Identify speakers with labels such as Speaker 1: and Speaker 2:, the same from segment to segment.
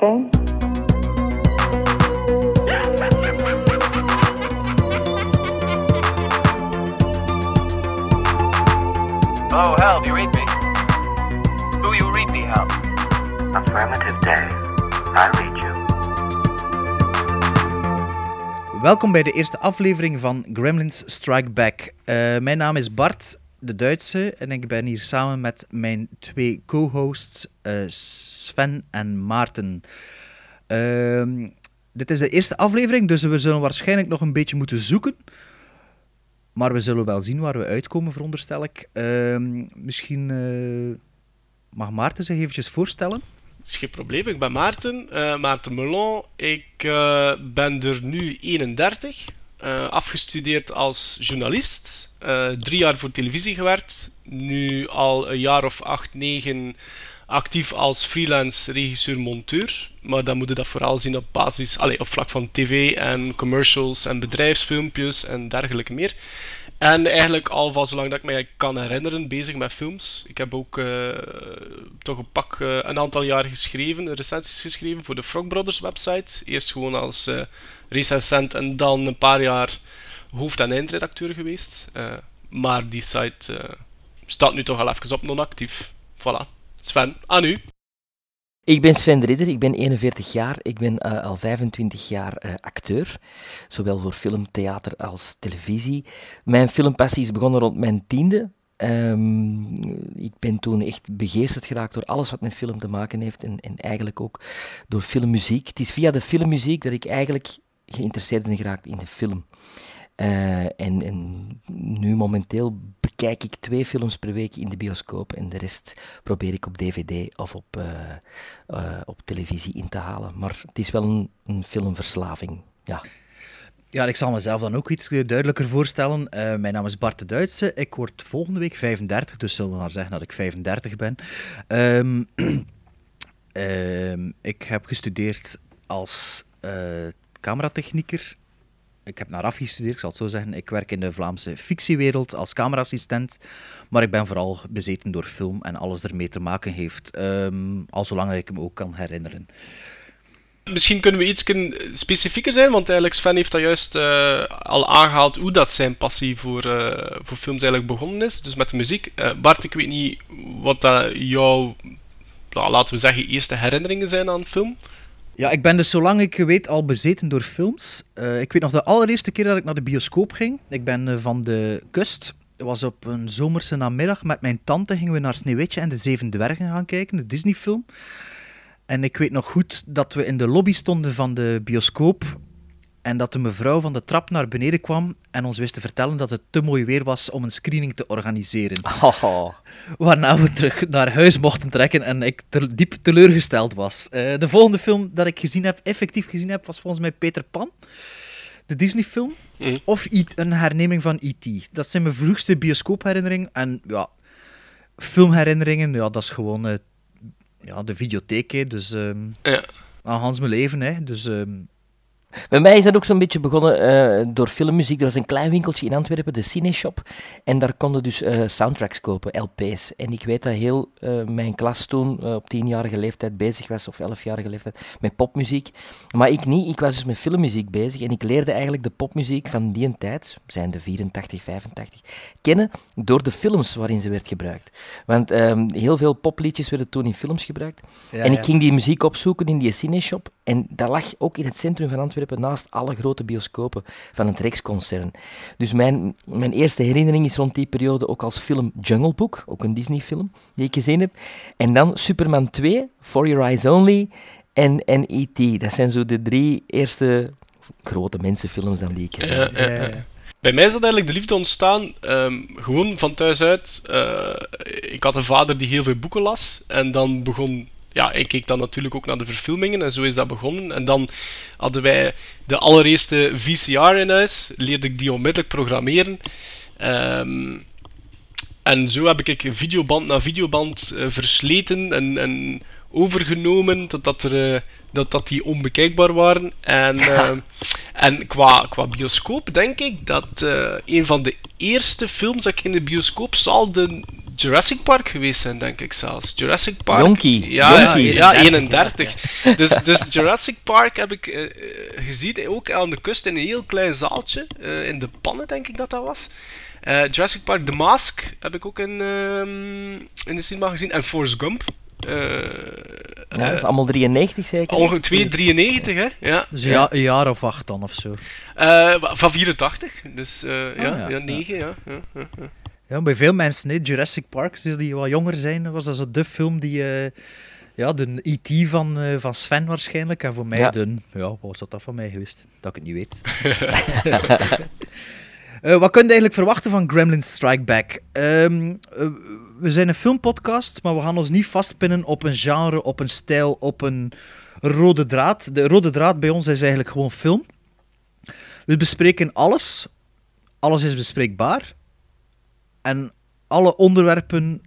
Speaker 1: a game?
Speaker 2: Oh, Hal, do you read me? Do you read me, Hal?
Speaker 3: Affirmative day. I read you.
Speaker 4: Welkom bij de eerste aflevering van Gremlins Strike Back. Eh, mijn naam is Bart, de Duitse, en ik ben hier samen met mijn twee co-hosts eh, Sven en Maarten. Ehm, dit is de eerste aflevering, dus we zullen waarschijnlijk nog een beetje moeten zoeken. Maar we zullen wel zien waar we uitkomen, veronderstel ik. Ehm, misschien eh, mag Maarten zich eventjes voorstellen.
Speaker 5: is geen probleem. Ik ben Maarten, eh, Maarten Melon. Ik ben er nu 31. eh, afgestudeerd als journalist. Eh, drie jaar voor televisie gewerkt. Nu al een jaar of acht, negen actief als freelance regisseur-monteur. Maar dan moet je dat vooral zien op basis, allee, op vlak van tv en commercials en bedrijfsfilmpjes en dergelijke meer. En eigenlijk al van zolang dat ik mij kan herinneren bezig met films. Ik heb ook eh, toch een pak eh, een aantal jaar geschreven, recensies geschreven voor de Frog Brothers website. Eerst gewoon als eh recensent en dan een paar jaar hoofd- en eindredacteur geweest. Eh, maar die site eh, staat nu toch al even op non-actief. Voilà. Sven, aan u.
Speaker 6: Ik ben Sven de Ridder, ik ben 41 jaar. Ik ben eh, al 25 jaar acteur, zowel voor film, theater als televisie. Mijn filmpassie is begonnen rond mijn tiende. Ehm, ik ben toen echt begeesterd geraakt door alles wat met film te maken heeft en, en eigenlijk ook door filmmuziek. Het is via de filmmuziek dat ik eigenlijk geïnteresseerd ben geraakt in de film. Eh, en, nu momenteel bekijk ik twee films per week in de bioscoop en de rest probeer ik op dvd of op, eh, eh, op televisie in te halen. Maar het is wel een, een filmverslaving, ja.
Speaker 4: Ja, ik zal mezelf dan ook iets duidelijker voorstellen. Mijn naam is Bart de Duitse. Ik word volgende week 35, dus zullen we maar zeggen dat ik 35 ben. Ehm, ehm, ik heb gestudeerd als eh, cameratechnieker. Ik heb naar af gestudeerd, ik zal het zo zeggen. Ik werk in de Vlaamse fictiewereld als cameraassistent. Maar ik ben vooral bezeten door film en alles ermee te maken heeft. ehm, al zolang ik me ook kan herinneren.
Speaker 5: Misschien kunnen we iets specifieker zijn, want eigenlijk Sven heeft dat juist eh, al aangehaald hoe dat zijn passie voor, eh, voor films eigenlijk begonnen is. Dus met de muziek. Eh, Bart, ik weet niet wat dat jouw, nou, laten we zeggen, eerste herinneringen zijn aan film.
Speaker 4: Ja, ik ben dus zolang ik weet al bezeten door films. Eh, ik weet nog de allereerste keer dat ik naar de bioscoop ging. Ik ben eh, van de kust. Het was op een zomerse namiddag. Met mijn tante gingen we naar Sneeuwwitje en de Zeven Dwergen gaan kijken, de Disney-film. En ik weet nog goed dat we in de lobby stonden van de bioscoop. En dat de mevrouw van de trap naar beneden kwam en ons wist te vertellen dat het te mooi weer was om een screening te organiseren.
Speaker 6: Oh,
Speaker 4: Waarna we terug naar huis mochten trekken en ik te- diep teleurgesteld was. Eh, de volgende film dat ik gezien heb, effectief gezien heb, was volgens mij Peter Pan. De Disney-film.
Speaker 5: Mhm.
Speaker 4: Of een herneming van E.T. Dat zijn mijn vroegste bioscoopherinneringen. En ja, filmherinneringen, ja, dat is gewoon eh, ja, de videotheek. hè. Dus ehm
Speaker 5: Ja.
Speaker 4: aan Hans mijn leven. Hè. Dus ehm,
Speaker 6: Bij mij is dat ook zo'n beetje begonnen eh, door filmmuziek. Er was een klein winkeltje in Antwerpen, de Cineshop. En daar konden dus eh, soundtracks kopen, LP's. En ik weet dat heel eh, mijn klas toen op tienjarige leeftijd bezig was, of elfjarige leeftijd, met popmuziek. Maar ik niet. Ik was dus met filmmuziek bezig. En ik leerde eigenlijk de popmuziek van die tijd, zijn de 84, 85, kennen door de films waarin ze werd gebruikt. Want ehm, heel veel popliedjes werden toen in films gebruikt.
Speaker 4: ja,
Speaker 6: en
Speaker 4: ja.
Speaker 6: ik ging die muziek opzoeken in die Cineshop. En dat lag ook in het centrum van Antwerpen, naast alle grote bioscopen van het Rex-concern. Dus mijn, mijn eerste herinnering is rond die periode ook als film Jungle Book, ook een Disney-film die ik gezien heb. En dan Superman 2, For Your Eyes Only en, en E.T. Dat zijn zo de drie eerste grote mensenfilms dan die ik gezien heb.
Speaker 5: Ja, ja, ja. Bij mij is dat eigenlijk de liefde ontstaan, ehm, gewoon van thuis uit. Eh, ik had een vader die heel veel boeken las. En dan begon, ja, ik keek dan natuurlijk ook naar de verfilmingen en zo is dat begonnen. En dan hadden wij de allereerste VCR in huis, leerde ik die onmiddellijk programmeren. Ehm, en zo heb ik videoband na videoband eh, versleten en, en overgenomen, totdat er, eh, dat, dat die onbekijkbaar waren. En, eh, en qua, qua bioscoop denk ik dat eh, een van de eerste films dat ik in de bioscoop zal de Jurassic Park geweest zijn, denk ik zelfs. Jurassic Park.
Speaker 6: Jonkie.
Speaker 5: Ja,
Speaker 6: Jonkie.
Speaker 5: ja, 31. Dus, dus Jurassic Park heb ik gezien, ook aan de kust in een heel klein zaaltje. in de pannen, denk ik dat dat was. Jurassic Park The Mask heb ik ook in, ehm, in de cinema gezien. En Forrest Gump. Eh,
Speaker 6: Ja, dat is allemaal 93 zeker.
Speaker 5: ongeveer 293, hè? Ja.
Speaker 4: Dus een, ja, een jaar of acht dan of zo.
Speaker 5: Eh, van 84. Dus eh, ja,
Speaker 4: ja,
Speaker 5: ja,
Speaker 4: ja.
Speaker 5: 9, ja. ja, ja, ja.
Speaker 4: Ja, bij veel mensen, hè, Jurassic Park, ze die wat jonger zijn, was dat zo de film die... eh, ja, de E.T. van, eh, van Sven waarschijnlijk. En voor mij
Speaker 6: Ja.
Speaker 4: de... Ja, wat was dat van mij geweest? Dat ik het niet weet. Eh, wat kun je eigenlijk verwachten van Gremlins Strike Back? Ehm, eh, we zijn een filmpodcast, maar we gaan ons niet vastpinnen op een genre, op een stijl, op een rode draad. De rode draad bij ons is eigenlijk gewoon film. We bespreken alles. Alles is bespreekbaar. En alle onderwerpen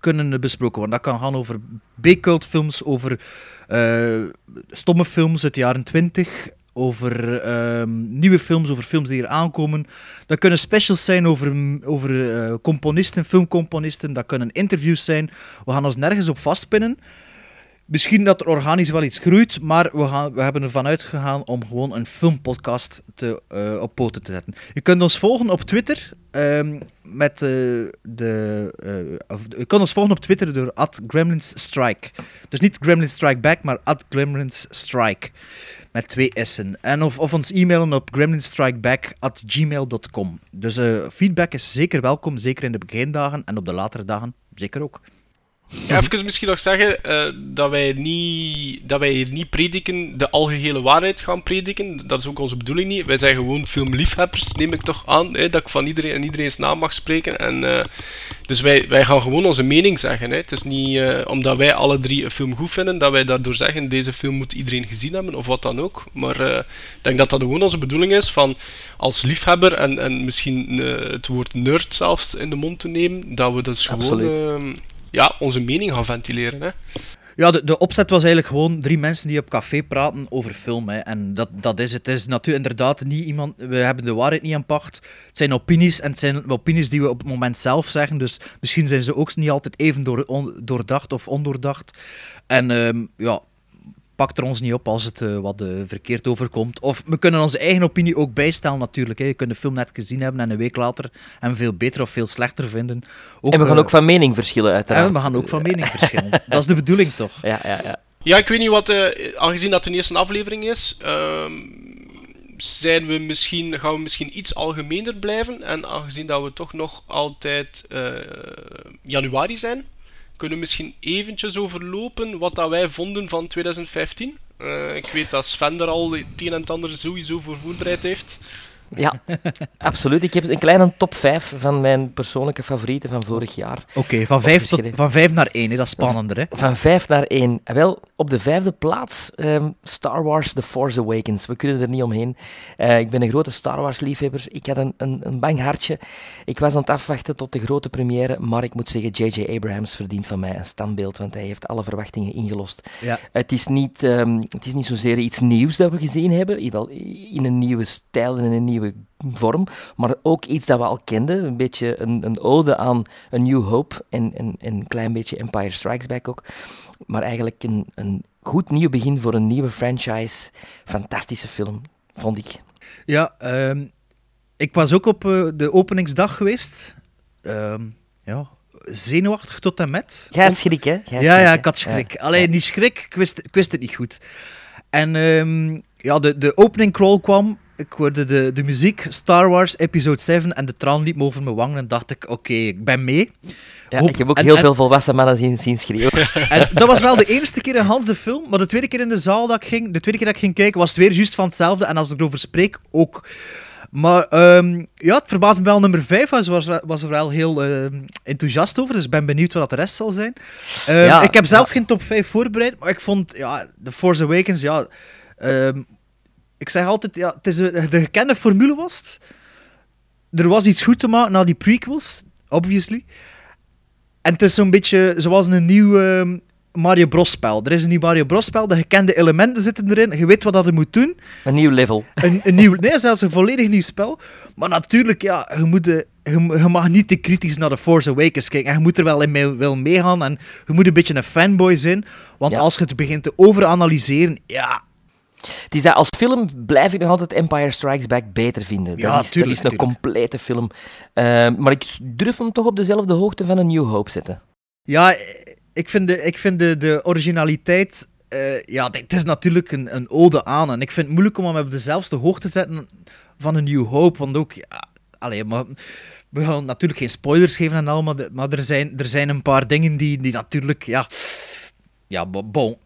Speaker 4: kunnen besproken worden. Dat kan gaan over B-cult films, over eh, stomme films uit de jaren 20, over ehm, nieuwe films, over films die hier aankomen. Dat kunnen specials zijn over, over eh, componisten, filmcomponisten. Dat kunnen interviews zijn. We gaan ons nergens op vastpinnen. Misschien dat er organisch wel iets groeit, maar we, gaan, we hebben ervan uitgegaan om gewoon een filmpodcast te, eh, op poten te zetten. Je kunt ons volgen op Twitter. ehm, met eh, de, je kunt ons volgen op Twitter door @gremlinsstrike. Dus niet Gremlins Strike Back, maar @gremlinsstrike met twee S'en. En of, of ons e-mailen op gremlinsstrikeback@gmail.com. Dus eh, feedback is zeker welkom, zeker in de begindagen en op de latere dagen zeker ook.
Speaker 5: Ja, even misschien nog zeggen eh, dat, wij niet, dat wij hier niet prediken, de algehele waarheid gaan prediken. Dat is ook onze bedoeling niet. Wij zijn gewoon filmliefhebbers, neem ik toch aan. Hè, dat ik van iedereen en iedereen's naam mag spreken. En, eh, dus wij, wij gaan gewoon onze mening zeggen. Hè. Het is niet eh, omdat wij alle drie een film goed vinden, dat wij daardoor zeggen deze film moet iedereen gezien hebben, of wat dan ook. Maar ik denk dat dat gewoon onze bedoeling is, van als liefhebber en, en misschien het woord nerd zelfs in de mond te nemen, dat we dus gewoon...
Speaker 6: Absoluut.
Speaker 5: Ja, onze mening gaan ventileren. Hè.
Speaker 4: Ja, de, de opzet was eigenlijk gewoon drie mensen die op café praten over film. Hè. En dat, dat is het. Het is natuurlijk inderdaad niet iemand... We hebben de waarheid niet aan pacht. Het zijn opinies en het zijn opinies die we op het moment zelf zeggen. Dus misschien zijn ze ook niet altijd even door, on- doordacht of ondoordacht. En ehm, ja, pak er ons niet op als het eh, wat eh, verkeerd overkomt. Of we kunnen onze eigen opinie ook bijstellen natuurlijk. Hè. Je kunt de film net gezien hebben en een week later hem veel beter of veel slechter vinden. Ook,
Speaker 6: en we gaan
Speaker 4: eh,
Speaker 6: ook van mening verschillen, uiteraard.
Speaker 4: en we gaan ook van mening verschillen. Dat is de bedoeling toch?
Speaker 6: Ja, ja, ja.
Speaker 5: Ja, ik weet niet wat, eh, aangezien dat de eerste aflevering is, ehm, zijn we misschien, gaan we misschien iets algemener blijven. En aangezien dat we toch nog altijd eh, januari zijn, kunnen misschien eventjes overlopen wat dat wij vonden van 2015. Eh, ik weet dat Sven er al het een en het ander sowieso voor voorbereid heeft.
Speaker 6: Ja, absoluut. Ik heb een kleine top 5 van mijn persoonlijke favorieten van vorig jaar.
Speaker 4: Oké, van, vijf tot- van vijf naar één, hè. dat is spannender. Hè?
Speaker 6: Van 5 naar 1. Wel, op de vijfde plaats ehm, Star Wars The Force Awakens. We kunnen er niet omheen. Eh, ik ben een grote Star Wars liefhebber. Ik had een, een, een bang hartje. Ik was aan het afwachten tot de grote première. Maar ik moet zeggen, J.J. Abrams verdient van mij een standbeeld. Want hij heeft alle verwachtingen ingelost.
Speaker 4: Ja.
Speaker 6: Het is niet, ehm, het is niet zozeer iets nieuws dat we gezien hebben, in een nieuwe stijl en in een nieuwe vorm, maar ook iets dat we al kenden. Een beetje een, een ode aan A New Hope en, en, en een klein beetje Empire Strikes Back ook. Maar eigenlijk een, een goed nieuw begin voor een nieuwe franchise. Fantastische film, vond ik.
Speaker 4: Ja, ehm, ik was ook op eh, de openingsdag geweest. Ehm, ja, zenuwachtig tot en met.
Speaker 6: Jij had schrik, hè? Had
Speaker 4: Ja,
Speaker 6: schrik,
Speaker 4: ja,
Speaker 6: hè?
Speaker 4: ik had schrik. Alleen niet schrik, ik wist, ik wist het niet goed. En ehm, ja, de, de opening crawl kwam. Ik hoorde de, de muziek, Star Wars Episode 7, en de traan liep me over mijn wangen. En dacht ik, oké, ik ben mee.
Speaker 6: Ja,
Speaker 4: Hoop-
Speaker 6: ik heb ook
Speaker 4: en-
Speaker 6: heel
Speaker 4: en-
Speaker 6: veel volwassen mannen zien, zien schreeuwen.
Speaker 4: En dat was wel de eerste keer in Hans de film, maar de tweede keer in de zaal dat ik ging, de tweede keer dat ik ging kijken, was het weer juist van hetzelfde. En als ik erover spreek, ook. Maar ehm, ja, het verbaast me wel. Nummer 5 was, was, was er wel heel ehm, enthousiast over, dus ik ben benieuwd wat de rest zal zijn. Ehm,
Speaker 6: Ja,
Speaker 4: ik heb zelf
Speaker 6: ja.
Speaker 4: geen top 5 voorbereid, maar ik vond, ja, The Force Awakens, ja... ehm, ik zeg altijd, ja, het is een- de gekende formule was het. Er was iets goed te maken na die prequels, obviously. En het is zo'n beetje zoals een nieuw... ehm, Mario Bros spel. Er is een nieuw Mario Bros spel, de gekende elementen zitten erin, je weet wat dat moet doen.
Speaker 6: Een nieuw level.
Speaker 4: Een, een nieuw, nee, zelfs een volledig nieuw spel. Maar natuurlijk, ja, je, moet de, je, je mag niet te kritisch naar The Force Awakens kijken. En je moet er wel in mee, wel meegaan en je moet een beetje een fanboy zijn. Want
Speaker 6: Ja.
Speaker 4: als je het begint te overanalyseren, ja,
Speaker 6: Het is dat als film blijf ik nog altijd Empire Strikes Back beter vinden.
Speaker 4: Ja,
Speaker 6: dat, is,
Speaker 4: tuurlijk,
Speaker 6: dat is een
Speaker 4: tuurlijk.
Speaker 6: complete film. Eh, maar ik durf hem toch op dezelfde hoogte van een New Hope zetten.
Speaker 4: Ja, ik vind de, ik vind de, de originaliteit... eh, ja, dit is natuurlijk een, een ode aan. En ik vind het moeilijk om hem op dezelfde hoogte te zetten van een New Hope. Want ook... Ja, allee, maar we gaan natuurlijk geen spoilers geven en al, maar, de- maar er, zijn, er zijn een paar dingen die, die natuurlijk... Ja, ja bo- bon.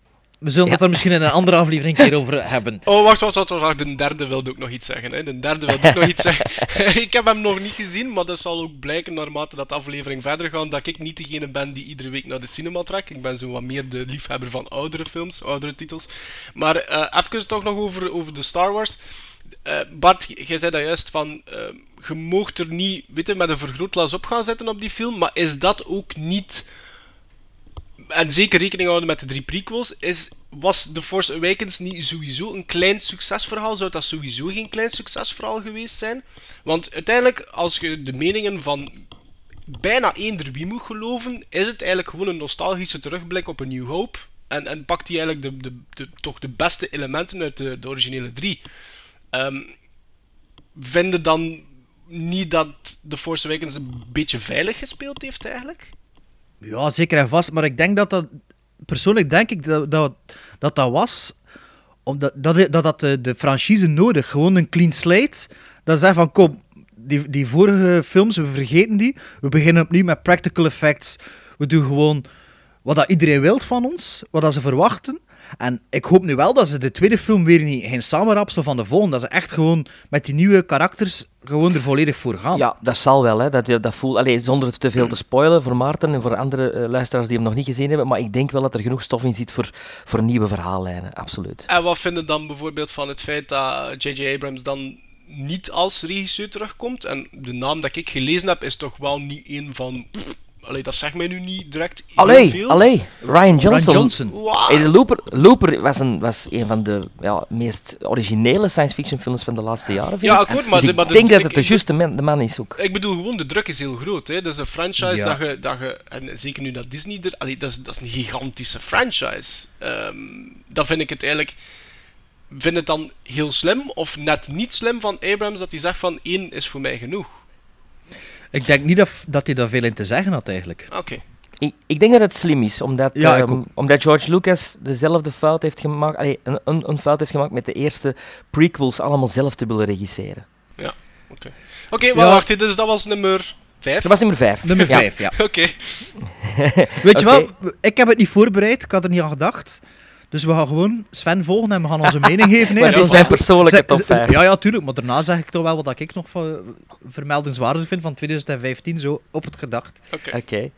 Speaker 4: We zullen het er misschien in een andere aflevering een keer over hebben.
Speaker 5: Oh, wacht, wacht, wacht, wacht. De derde wilde ook nog iets zeggen. Hè. De derde wilde ook nog iets zeggen. ik heb hem nog niet gezien, maar dat zal ook blijken naarmate dat de aflevering verder gaat, dat ik niet degene ben die iedere week naar de cinema trekt. Ik ben zo wat meer de liefhebber van oudere films, oudere titels. Maar eh even toch nog over, over de Star Wars. Eh, Bart, jij zei dat juist van, eh, je moogt er niet, weet je, met een vergrootglas op gaan zetten op die film, maar is dat ook niet en zeker rekening houden met de drie prequels, is, was The Force Awakens niet sowieso een klein succesverhaal? Zou dat sowieso geen klein succesverhaal geweest zijn? Want uiteindelijk, als je de meningen van bijna eender wie moet geloven, is het eigenlijk gewoon een nostalgische terugblik op een New Hope. En, en pakt hij eigenlijk de, de, de, toch de beste elementen uit de, originele drie. Ehm vinden dan niet dat The Force Awakens een beetje veilig gespeeld heeft eigenlijk?
Speaker 4: Ja, zeker en vast. Maar ik denk dat dat... Persoonlijk denk ik dat dat, dat, dat was... Omdat dat, dat, dat de, de franchise nodig. Gewoon een clean slate. Dat zeggen van, kom, die, die vorige films, we vergeten die. We beginnen opnieuw met practical effects. We doen gewoon wat dat iedereen wil van ons. Wat dat ze verwachten. En ik hoop nu wel dat ze de tweede film weer niet geen samenrapsel van de volgende. Dat ze echt gewoon met die nieuwe karakters gewoon er volledig voor gaan.
Speaker 6: Ja, dat zal wel. Hè. Dat, dat voel, allee, zonder het te veel te spoilen voor Maarten en voor andere eh, luisteraars die hem nog niet gezien hebben. Maar ik denk wel dat er genoeg stof in zit voor, voor nieuwe verhaallijnen. Absoluut.
Speaker 5: En wat vinden dan bijvoorbeeld van het feit dat J.J. Abrams dan niet als regisseur terugkomt? En de naam dat ik gelezen heb is toch wel niet een van. Allee, dat zegt mij nu niet direct.
Speaker 6: Allee,
Speaker 5: veel.
Speaker 6: allee. Ryan Johnson.
Speaker 4: Ryan Johnson.
Speaker 6: Hey, de Looper, Looper was, een, was een van de ja, meest originele science fiction films van de laatste jaren. Vind
Speaker 5: Ja,
Speaker 6: ik.
Speaker 5: akkoord, maar
Speaker 6: dus
Speaker 5: de-
Speaker 6: ik
Speaker 5: maar de-
Speaker 6: denk dat
Speaker 5: ik-
Speaker 6: het de
Speaker 5: ik-
Speaker 6: juiste man, de man is ook.
Speaker 5: Ik bedoel, gewoon de druk is heel groot. Hè. Dat is een franchise
Speaker 4: Ja.
Speaker 5: dat, je, dat je. En zeker nu dat Disney er. Allee, dat, is, dat is een gigantische franchise. Ehm, dan vind ik het eigenlijk. Vind het dan heel slim of net niet slim van Abrams dat hij zegt van één is voor mij genoeg?
Speaker 4: Ik denk niet dat, dat hij daar veel in te zeggen had, eigenlijk.
Speaker 5: Oké.
Speaker 6: Ik, ik denk dat het slim is, omdat,
Speaker 4: Ja,
Speaker 6: ehm, omdat George Lucas dezelfde fout heeft gemaakt, allee, een, een, een fout heeft gemaakt met de eerste prequels allemaal zelf te willen regisseren.
Speaker 5: Oké, Oké, maar
Speaker 4: Ja.
Speaker 5: wacht, dus dat was nummer 5.
Speaker 6: Dat was nummer vijf.
Speaker 4: Nummer
Speaker 6: Ja.
Speaker 4: 5, ja.
Speaker 5: Oké.
Speaker 4: Weet je wel, ik heb het niet voorbereid, ik had er niet aan gedacht. Dus we gaan gewoon Sven volgen en we gaan onze mening geven. hè.
Speaker 6: Maar is mijn persoonlijke top
Speaker 4: zeg-
Speaker 6: 5.
Speaker 4: Ja, ja, tuurlijk. Maar daarna zeg ik toch wel wat ik nog vermeldenswaardig vind van 2015, zo op het gedacht.
Speaker 5: Oké.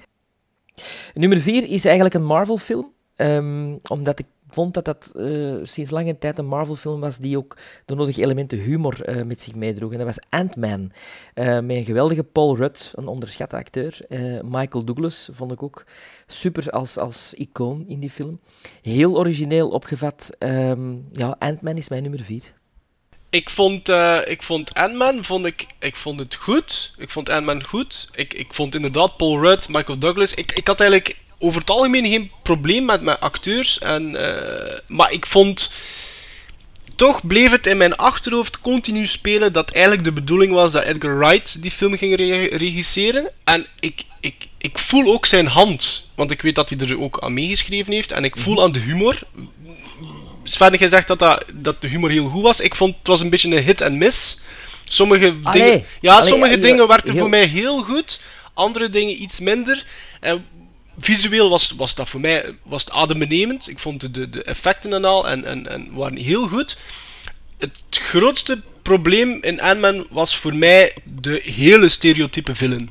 Speaker 6: Nummer vier is eigenlijk een Marvel-film. ehm, omdat ik vond dat dat eh, sinds lange tijd een Marvel-film was die ook de nodige elementen humor eh, met zich meedroeg. En dat was Ant-Man. eh, met een geweldige Paul Rudd, een onderschatte acteur. Michael Douglas vond ik ook super als, als icoon in die film. Heel origineel opgevat. Ehm, ja, Ant-Man is mijn nummer vier.
Speaker 5: Ik vond, ik vond Ant-Man, vond ik, ik vond het goed. Ik vond Ant-Man goed. Ik, ik vond inderdaad Paul Rudd, Michael Douglas. Ik, ik had eigenlijk over het algemeen geen probleem met mijn acteurs. En, eh, maar ik vond... Toch bleef het in mijn achterhoofd continu spelen dat eigenlijk de bedoeling was dat Edgar Wright die film ging re- regisseren. En ik, ik, ik voel ook zijn hand, want ik weet dat hij er ook aan meegeschreven heeft. En ik voel aan de humor. Sven, jij zegt dat, dat, dat de humor heel goed was. Ik vond het was een beetje een hit en miss. Sommige
Speaker 6: Allee,
Speaker 5: dingen, ja,
Speaker 6: allee,
Speaker 5: sommige dingen werkten
Speaker 6: heel-
Speaker 5: voor mij heel goed, andere dingen iets minder. En visueel was, was dat voor mij was het adembenemend. Ik vond de, de, de effecten en al en, en, en waren heel goed. Het grootste probleem in Ant-Man was voor mij de hele stereotype villain.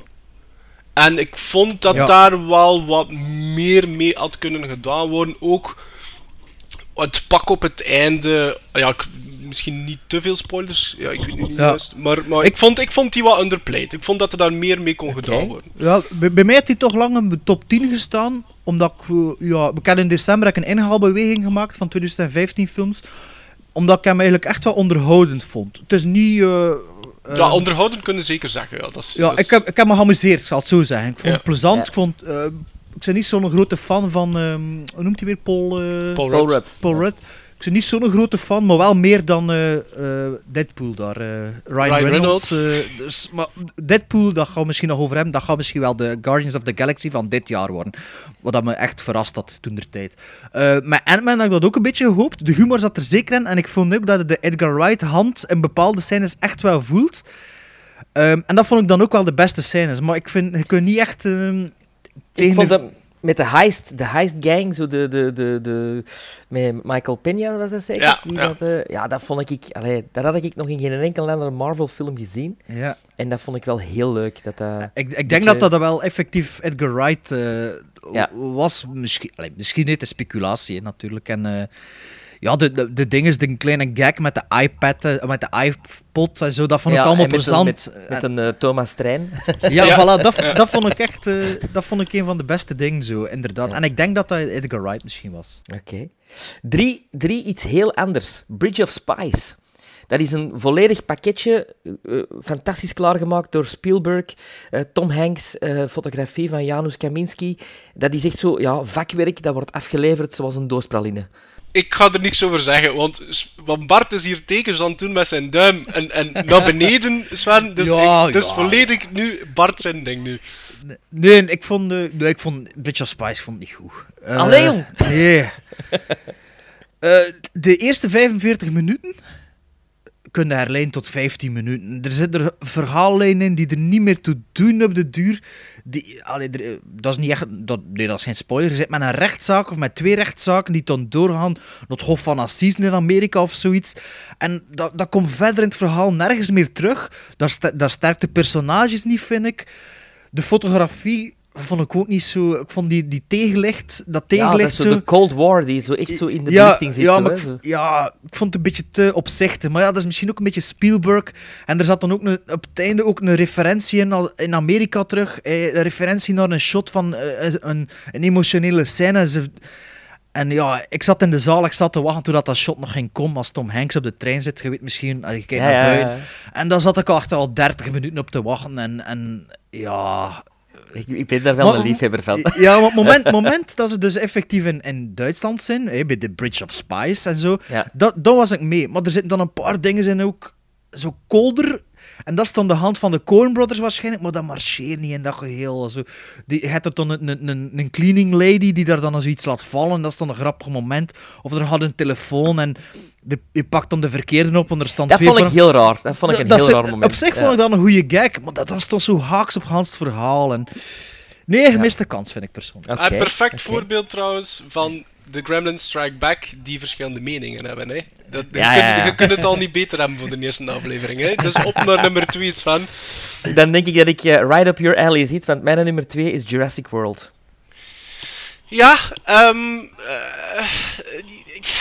Speaker 5: En ik vond dat
Speaker 4: Ja.
Speaker 5: daar wel wat meer mee had kunnen gedaan worden. Ook het pak op het einde. Ja, ik, misschien niet te veel spoilers. Ja, ik weet niet
Speaker 4: Ja.
Speaker 5: juist. Maar, maar ik, vond, ik vond die wat underplayed. Ik vond dat er daar meer mee kon gedaan worden.
Speaker 4: Ja, bij, bij mij heeft hij toch lang in de top 10 gestaan, omdat ik, eh, ja, ik had in december heb ik een inhaalbeweging gemaakt van 2015 films, omdat ik hem eigenlijk echt wel onderhoudend vond. Het is niet... eh, eh,
Speaker 5: ja, onderhouden kunnen zeker zeggen. Ja, dat is,
Speaker 4: ja,
Speaker 5: dat is-
Speaker 4: ik heb, ik heb me geamuseerd, ik zal het zo zeggen. Ik vond
Speaker 5: Ja.
Speaker 4: het plezant.
Speaker 6: Ja.
Speaker 4: Ik, vond, eh, ik ben niet zo'n grote fan van, ehm, hoe noemt hij weer, Paul, eh,
Speaker 5: Paul
Speaker 6: Paul
Speaker 5: Rudd.
Speaker 6: Rudd.
Speaker 4: Paul Rudd. Ik ben niet zo'n grote fan, maar wel meer dan eh, eh, Deadpool daar. eh, Ryan,
Speaker 5: Ryan
Speaker 4: Reynolds. eh, dus, maar Deadpool, dat gaan we misschien nog over hebben, dat gaat misschien wel de Guardians of the Galaxy van dit jaar worden. Wat dat me echt verrast had toen der tijd. Eh met Ant-Man had ik dat ook een beetje gehoopt. De humor zat er zeker in. En ik vond ook dat de Edgar Wright hand in bepaalde scènes echt wel voelt. Ehm, en dat vond ik dan ook wel de beste scènes. Maar ik vind, je kunt niet echt... ehm,
Speaker 6: Ik
Speaker 4: tegen
Speaker 6: vond
Speaker 4: de-
Speaker 6: dat met de heist, de heist gang, zo de, de, de, de, met Michael Peña was dat zeker?
Speaker 5: Ja,
Speaker 6: Die
Speaker 5: ja.
Speaker 6: Dat, eh, ja, dat vond ik, allee, dat had ik nog in geen enkel andere Marvel film gezien.
Speaker 4: Ja.
Speaker 6: En dat vond ik wel heel leuk. Dat, dat...
Speaker 4: Ik, ik denk
Speaker 6: Beetje-
Speaker 4: dat dat wel effectief Edgar Wright eh,
Speaker 6: Ja.
Speaker 4: was. Misschien, allee, misschien niet de speculatie hè, natuurlijk. En, eh, ja, de, de, de ding is, de kleine gag met de iPad, eh, met de iPod en zo, dat vond ik
Speaker 6: Ja,
Speaker 4: allemaal
Speaker 6: met een-. Met, met een eh, Thomas Trein.
Speaker 4: ja,
Speaker 5: Ja.
Speaker 4: voilà, dat, dat vond ik echt eh, dat vond ik een van de beste dingen zo, inderdaad.
Speaker 6: Ja.
Speaker 4: En ik denk dat dat Edgar Wright misschien was.
Speaker 6: Oké. Drie, drie, iets heel anders. Bridge of Spies. Dat is een volledig pakketje, fantastisch klaargemaakt door Spielberg, eh, Tom Hanks, eh, fotografie van Janusz Kaminski. Dat is echt zo, ja, vakwerk, dat wordt afgeleverd zoals een doos praline.
Speaker 5: Ik ga er niks over zeggen, want, want Bart is hier tekens aan het doen met zijn duim en, en naar beneden, Sven. Dus,
Speaker 4: Ja,
Speaker 5: ik, dus
Speaker 4: ja.
Speaker 5: volledig nu Bart zijn ding nu.
Speaker 4: Nee, ik vond, eh, nee, ik vond Bridge of Spies vond ik niet goed. Eh,
Speaker 6: Allee, jong.
Speaker 4: Nee. Eh, de eerste 45 minuten kunnen herleiden tot 15 minuten. Er zitten er verhaallijnen in die er niet meer toe doen op de duur. Die, eh, dat is niet echt... Dat, dat is geen spoiler. Je zit met een rechtszaak of met twee rechtszaken die dan doorgaan naar het Hof van Assise in Amerika of zoiets. En dat, dat komt verder in het verhaal nergens meer terug. Dat, dat sterkt de personages niet, vind ik. De fotografie vond ik ook niet zo... Ik vond die, die tegenlicht... Dat
Speaker 6: Ja, dat
Speaker 4: tegenlicht
Speaker 6: zo de Cold War, die zo echt zo in de
Speaker 4: ja,
Speaker 6: belichting zit.
Speaker 4: ja,
Speaker 6: zo,
Speaker 4: maar
Speaker 6: hè,
Speaker 4: ik,
Speaker 6: zo.
Speaker 4: ja, ik vond het een beetje te opzichtig. Maar ja, dat is misschien ook een beetje Spielberg. En er zat dan ook een, op het einde ook een referentie in, in Amerika terug. Eh, een referentie naar een shot van eh, een, een emotionele scène. En ja, ik zat in de zaal, ik zat te wachten totdat dat shot nog ging komen. Als Tom Hanks op de trein zit, je weet misschien, als je kijkt
Speaker 6: Ja,
Speaker 4: naar
Speaker 6: ja,
Speaker 4: buiten.
Speaker 6: ja.
Speaker 4: En daar zat ik al echt al 30 minuten op te wachten. En, en ja,
Speaker 6: Ik, ik ben daar wel
Speaker 4: Maar-
Speaker 6: een liefhebber van.
Speaker 4: ja, maar het moment, moment dat ze dus effectief in, in Duitsland zijn, bij de Bridge of Spies en zo,
Speaker 6: Ja.
Speaker 4: dat, dat was ik mee. Maar er zitten dan een paar dingen in ook zo kolder. En dat is dan de hand van de Coen Brothers waarschijnlijk, maar dat marcheert niet in dat geheel. Zo. Die, je hebt er dan een, een, een, een cleaning lady die daar dan zoiets laat vallen. Dat is dan een grappig moment. Of er gaat een telefoon en de, je pakt dan de verkeerde op en er
Speaker 6: Dat vond ik heel raar. Dat vond ik een
Speaker 4: dat
Speaker 6: heel raar moment.
Speaker 4: Op zich
Speaker 6: Ja.
Speaker 4: vond ik dat een goede gag, maar dat, is toch zo haaks op Hans het verhaal. En... Nee, gemiste kans, vind ik persoonlijk.
Speaker 6: Oké,
Speaker 5: een perfect voorbeeld trouwens van de Gremlins Strike Back die verschillende meningen hebben. Hè. Dat,
Speaker 6: Ja,
Speaker 5: je,
Speaker 6: ja,
Speaker 5: kunt,
Speaker 6: ja.
Speaker 5: je kunt het al niet beter hebben voor de eerste aflevering. Hè. Dus op naar nummer 2 van.
Speaker 6: Dan denk ik dat ik right up your alley zit, want mijn nummer twee is Jurassic World.
Speaker 5: Ja, ehm eh, ik,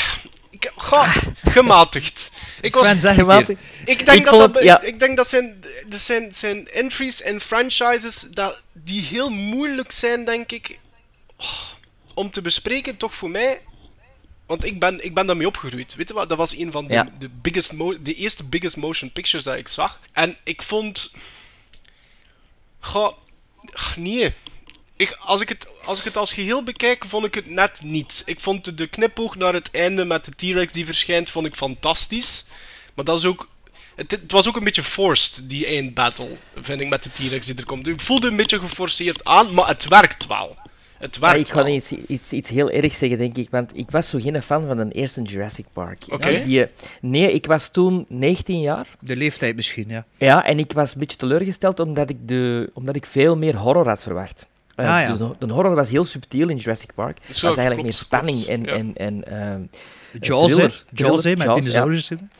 Speaker 5: ik, goh, gematigd. Ik, was,
Speaker 6: Gematigd.
Speaker 5: ik, denk
Speaker 6: ik
Speaker 5: dat,
Speaker 6: vond
Speaker 5: dat,
Speaker 6: het- ja.
Speaker 5: ik denk dat zijn, dat zijn, zijn entries en franchises dat, die heel moeilijk zijn, denk ik, oh, om te bespreken, toch voor mij. Want ik ben, ik ben daarmee opgegroeid. Weet je wat? Dat was een van de,
Speaker 6: Ja.
Speaker 5: de, biggest mo- de eerste biggest motion pictures dat ik zag. En ik vond. Ach, nee. Ik, als, ik het, als ik het als geheel bekijk, vond ik het net niet. Ik vond de, de knipoog naar het einde met de T-Rex die verschijnt, vond ik fantastisch. Maar dat is ook. Het, het was ook een beetje forced, die eindbattle, vind ik, met de T-Rex die er komt. Ik voelde een beetje geforceerd aan, maar het werkt wel. Het
Speaker 6: Maar ik ga iets, iets, iets heel ergs zeggen, denk ik. Want ik was zo geen fan van de eerste Jurassic Park. Ja, die, nee, ik was toen 19 jaar.
Speaker 4: De leeftijd misschien, ja.
Speaker 6: Ja, en ik was een beetje teleurgesteld omdat ik, de, omdat ik veel meer horror had verwacht. Eh,
Speaker 4: Ah, ja.
Speaker 6: Dus de, de horror was heel subtiel in Jurassic Park. Het was eigenlijk
Speaker 5: klopt,
Speaker 6: meer spanning
Speaker 5: klopt,
Speaker 6: en,
Speaker 5: ja.
Speaker 6: en, en ehm,
Speaker 4: Jaws, hè.
Speaker 6: thriller,
Speaker 4: Jaws, hè, met
Speaker 6: ja.
Speaker 4: dinosaurus. in.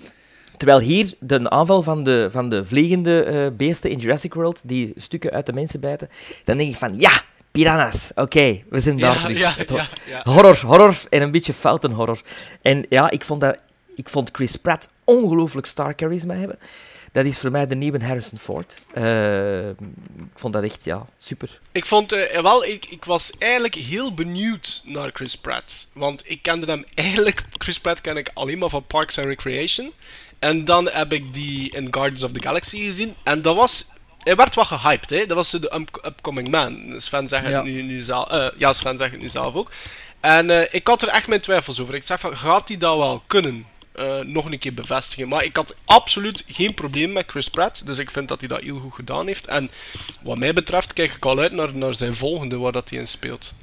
Speaker 6: Terwijl hier de aanval van de, van de vliegende eh, beesten in Jurassic World, die stukken uit de mensen bijten, dan denk ik van ja, piranha's, oké, we zijn daar
Speaker 5: Ja,
Speaker 6: terug.
Speaker 5: ja,
Speaker 6: Het ho-
Speaker 5: ja, ja.
Speaker 6: Horror, horror en een beetje foute horror. En ja, ik vond, dat, ik vond Chris Pratt ongelooflijk star charisma hebben. dat is voor mij de nieuwe Harrison Ford. Eh, ik vond dat echt, ja, super.
Speaker 5: Ik vond, eh, wel, ik, ik was eigenlijk heel benieuwd naar Chris Pratt. Want ik kende hem eigenlijk, Chris Pratt ken ik alleen maar van Parks and Recreation. En dan heb ik die in Guardians of the Galaxy gezien. En dat was, hij werd wat gehyped, hè. Dat was de up- upcoming man. Sven zegt
Speaker 4: Ja.
Speaker 5: het nu, nu zelf, eh, ja, Sven zegt het nu zelf ook. En eh, ik had er echt mijn twijfels over. Ik zeg van, gaat hij dat wel kunnen? eh, nog een keer bevestigen. Maar ik had absoluut geen probleem met Chris Pratt. Dus ik vind dat hij dat heel goed gedaan heeft. En wat mij betreft kijk ik al uit naar, naar zijn volgende waar dat hij in speelt.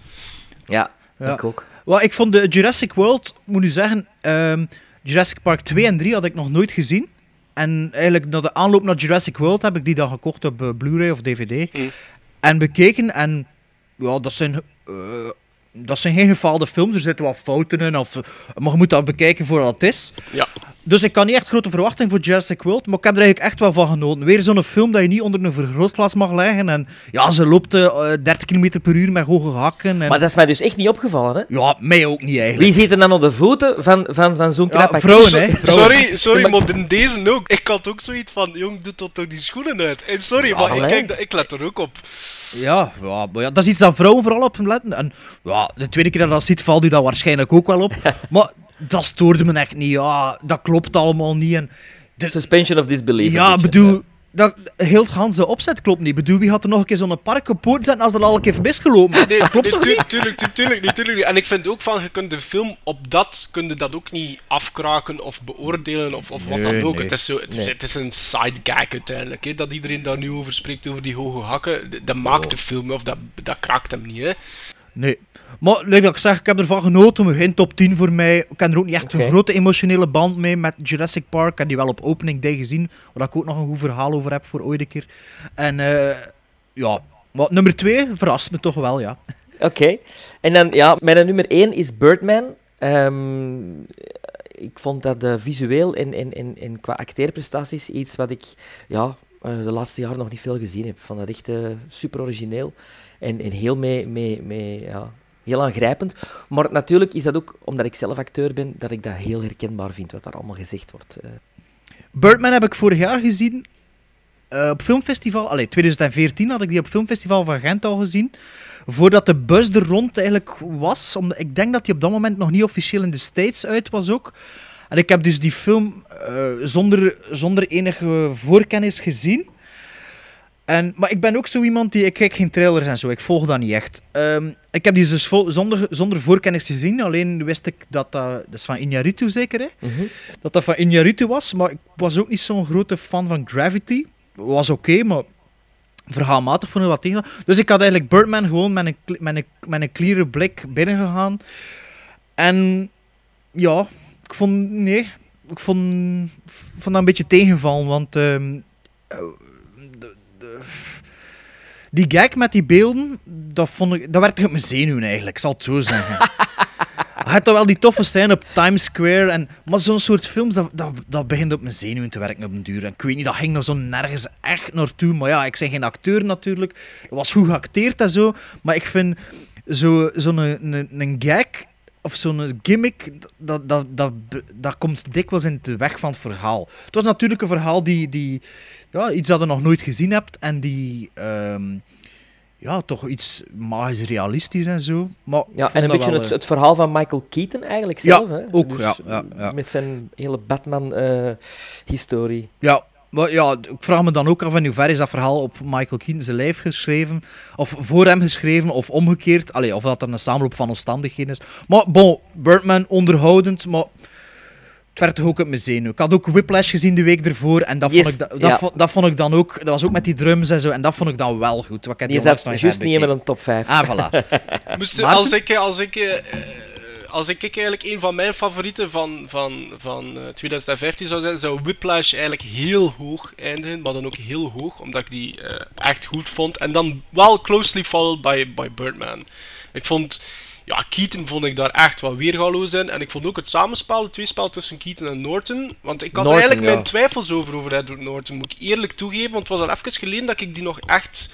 Speaker 6: Ja,
Speaker 4: Ja.
Speaker 6: ik ook.
Speaker 4: Ik vond de Jurassic World, moet nu zeggen, ehm, Jurassic Park 2 en 3 had ik nog nooit gezien. En eigenlijk na de aanloop naar Jurassic World heb ik die dan gekocht op eh, Blu-ray of DVD.
Speaker 5: Mm.
Speaker 4: En bekeken. En ja, dat zijn, eh, dat zijn geen gefaalde films. Er zitten wat fouten in. Of, maar je moet dat bekijken voor wat het is.
Speaker 5: Ja.
Speaker 4: Dus ik kan niet echt grote verwachtingen voor Jurassic World, maar ik heb er eigenlijk echt wel van genoten. Weer zo'n film dat je niet onder een vergrootglas mag leggen. En ja, ze loopt eh, 30 km per uur met hoge hakken. En,
Speaker 6: Maar dat is mij dus echt niet opgevallen, hè?
Speaker 4: Ja, mij ook niet eigenlijk.
Speaker 6: Wie zit er dan op de voeten van, van, van zo'n
Speaker 4: Ja,
Speaker 6: knap
Speaker 4: vrouwen, hè. Vrouwen.
Speaker 5: Sorry, sorry,
Speaker 6: maar-
Speaker 5: in deze ook. Ik had ook zoiets van, jong, doe tot toch die schoenen uit. En sorry,
Speaker 6: Ja,
Speaker 5: maar ik, kijk, dat- ik let er ook op.
Speaker 4: Ja, ja, maar ja, dat is iets dat vrouwen vooral op letten. En ja, de tweede keer dat je dat ziet, valt u dat waarschijnlijk ook wel op. maar dat stoorde me echt niet. Ja, dat klopt allemaal niet. En de-
Speaker 6: Suspension of disbelief.
Speaker 4: ja,
Speaker 6: beetje.
Speaker 4: Dat, heel het Hanse opzet klopt niet. Bedoel, wie had er nog een keer zo'n park op poten zetten als er al een keer misgelopen is?
Speaker 5: Nee,
Speaker 4: dat klopt
Speaker 5: nee,
Speaker 4: toch
Speaker 5: tu-
Speaker 4: niet?
Speaker 5: Tuurlijk, tu- tuurlijk, niet, tuurlijk niet. En ik vind ook van, je kunt de film op dat, kun je dat ook niet afkraken of beoordelen of, of wat
Speaker 4: Nee,
Speaker 5: dan ook. Het, is zo, het, is een side gag uiteindelijk, hè, dat iedereen daar nu over spreekt, over die hoge hakken. Dat maakt de film, of dat, dat kraakt hem niet, hè.
Speaker 4: Nee. Maar, like dat ik zeg, ik heb ervan genoten. maar Geen top 10 voor mij. Ik heb er ook niet echt een grote emotionele band mee met Jurassic Park. Ik heb die wel op opening day gezien, waar ik ook nog een goed verhaal over heb voor ooit een keer. En eh, ja, maar nummer 2 verrast me toch wel, ja.
Speaker 6: Oké. En dan, ja, mijn nummer 1 is Birdman. Ehm, ik vond dat eh, visueel en, en, en, en qua acteerprestaties iets wat ik ja, eh, de laatste jaren nog niet veel gezien heb. Ik vond dat echt super origineel en, en heel, mee, mee, mee, ja, heel aangrijpend. Maar natuurlijk is dat ook, omdat ik zelf acteur ben, dat ik dat heel herkenbaar vind, wat daar allemaal gezegd wordt. Eh,
Speaker 4: Birdman heb ik vorig jaar gezien eh, op filmfestival. Allee, 2014 had ik die op filmfestival van Gent al gezien. Voordat de bus er rond eigenlijk was. Omdat ik denk dat die op dat moment nog niet officieel in de States uit was ook. En ik heb dus die film eh, zonder, zonder enige voorkennis gezien. En, maar ik ben ook zo iemand die... Ik kijk geen trailers en zo. Ik volg dat niet echt. Ehm, ik heb die dus vol- zonder, zonder voorkennis gezien. Alleen wist ik dat dat... Dat is van Iñárritu zeker, hè?
Speaker 6: mhm.
Speaker 4: dat dat van Iñárritu was, maar ik was ook niet zo'n grote fan van Gravity. Was oké, maar verhaalmatig vond ik wat tegen. Dus ik had eigenlijk Birdman gewoon met een, met een, met een clear blik binnengegaan. En ja, ik vond... Nee, ik vond, vond dat een beetje tegenvallen, want... ehm, eh, die gag met die beelden, dat, vond ik, dat werd op mijn zenuwen eigenlijk, ik zal het zo zeggen. Je hebt dan wel die toffe scène op Times Square. En, maar zo'n soort films, dat, dat, dat begint op mijn zenuwen te werken op een duur. En ik weet niet, dat ging er zo nergens echt naartoe. Maar ja, ik ben geen acteur natuurlijk. Het was goed geacteerd en zo. Maar ik vind zo'n zo een, een, een gag of zo'n gimmick, dat, dat, dat, dat komt dikwijls in de weg van het verhaal. Het was natuurlijk een verhaal die, die ja, iets dat je nog nooit gezien hebt en die ehm, ja, toch iets magisch realistisch en zo. Maar
Speaker 6: Ja, en een beetje
Speaker 4: wel,
Speaker 6: het,
Speaker 4: eh,
Speaker 6: het verhaal van Michael Keaton eigenlijk
Speaker 4: Ja,
Speaker 6: zelf. hè?
Speaker 4: ook, ja, ja, ja.
Speaker 6: Met zijn hele Batman-historie.
Speaker 4: Ja, maar ja, ik vraag me dan ook af in hoeverre is dat verhaal op Michael Keaton zijn lijf geschreven, of voor hem geschreven, of omgekeerd. Allee, of dat dan een samenloop van omstandigheden is. Maar bon, Birdman onderhoudend, maar het werd toch ook op mijn zenuw. Ik had ook Whiplash gezien de week ervoor, en dat,
Speaker 6: Yes,
Speaker 4: vond, ik, da- dat,
Speaker 6: ja.
Speaker 4: vond, dat vond ik dan ook, dat was ook met die drums en zo, en dat vond ik dan wel goed. Wat ik heb
Speaker 6: Die zat juist niet in mijn top 5.
Speaker 4: Ah, voilà.
Speaker 5: Moest, als ik, als ik, eh, als ik eigenlijk een van mijn favorieten van, van, van eh, 2015 zou zijn, zou Whiplash eigenlijk heel hoog eindigen, maar dan ook heel hoog, omdat ik die eh, echt goed vond. En dan wel closely followed by, by Birdman. Ik vond, ja, Keaton vond ik daar echt wel weergaloos in. En ik vond ook het samenspel, het tweespel tussen Keaton en Norton. Want ik had er eigenlijk
Speaker 6: ja.
Speaker 5: mijn twijfels over, over Edward Norton, moet ik eerlijk toegeven. Want het was al even geleden dat ik die nog echt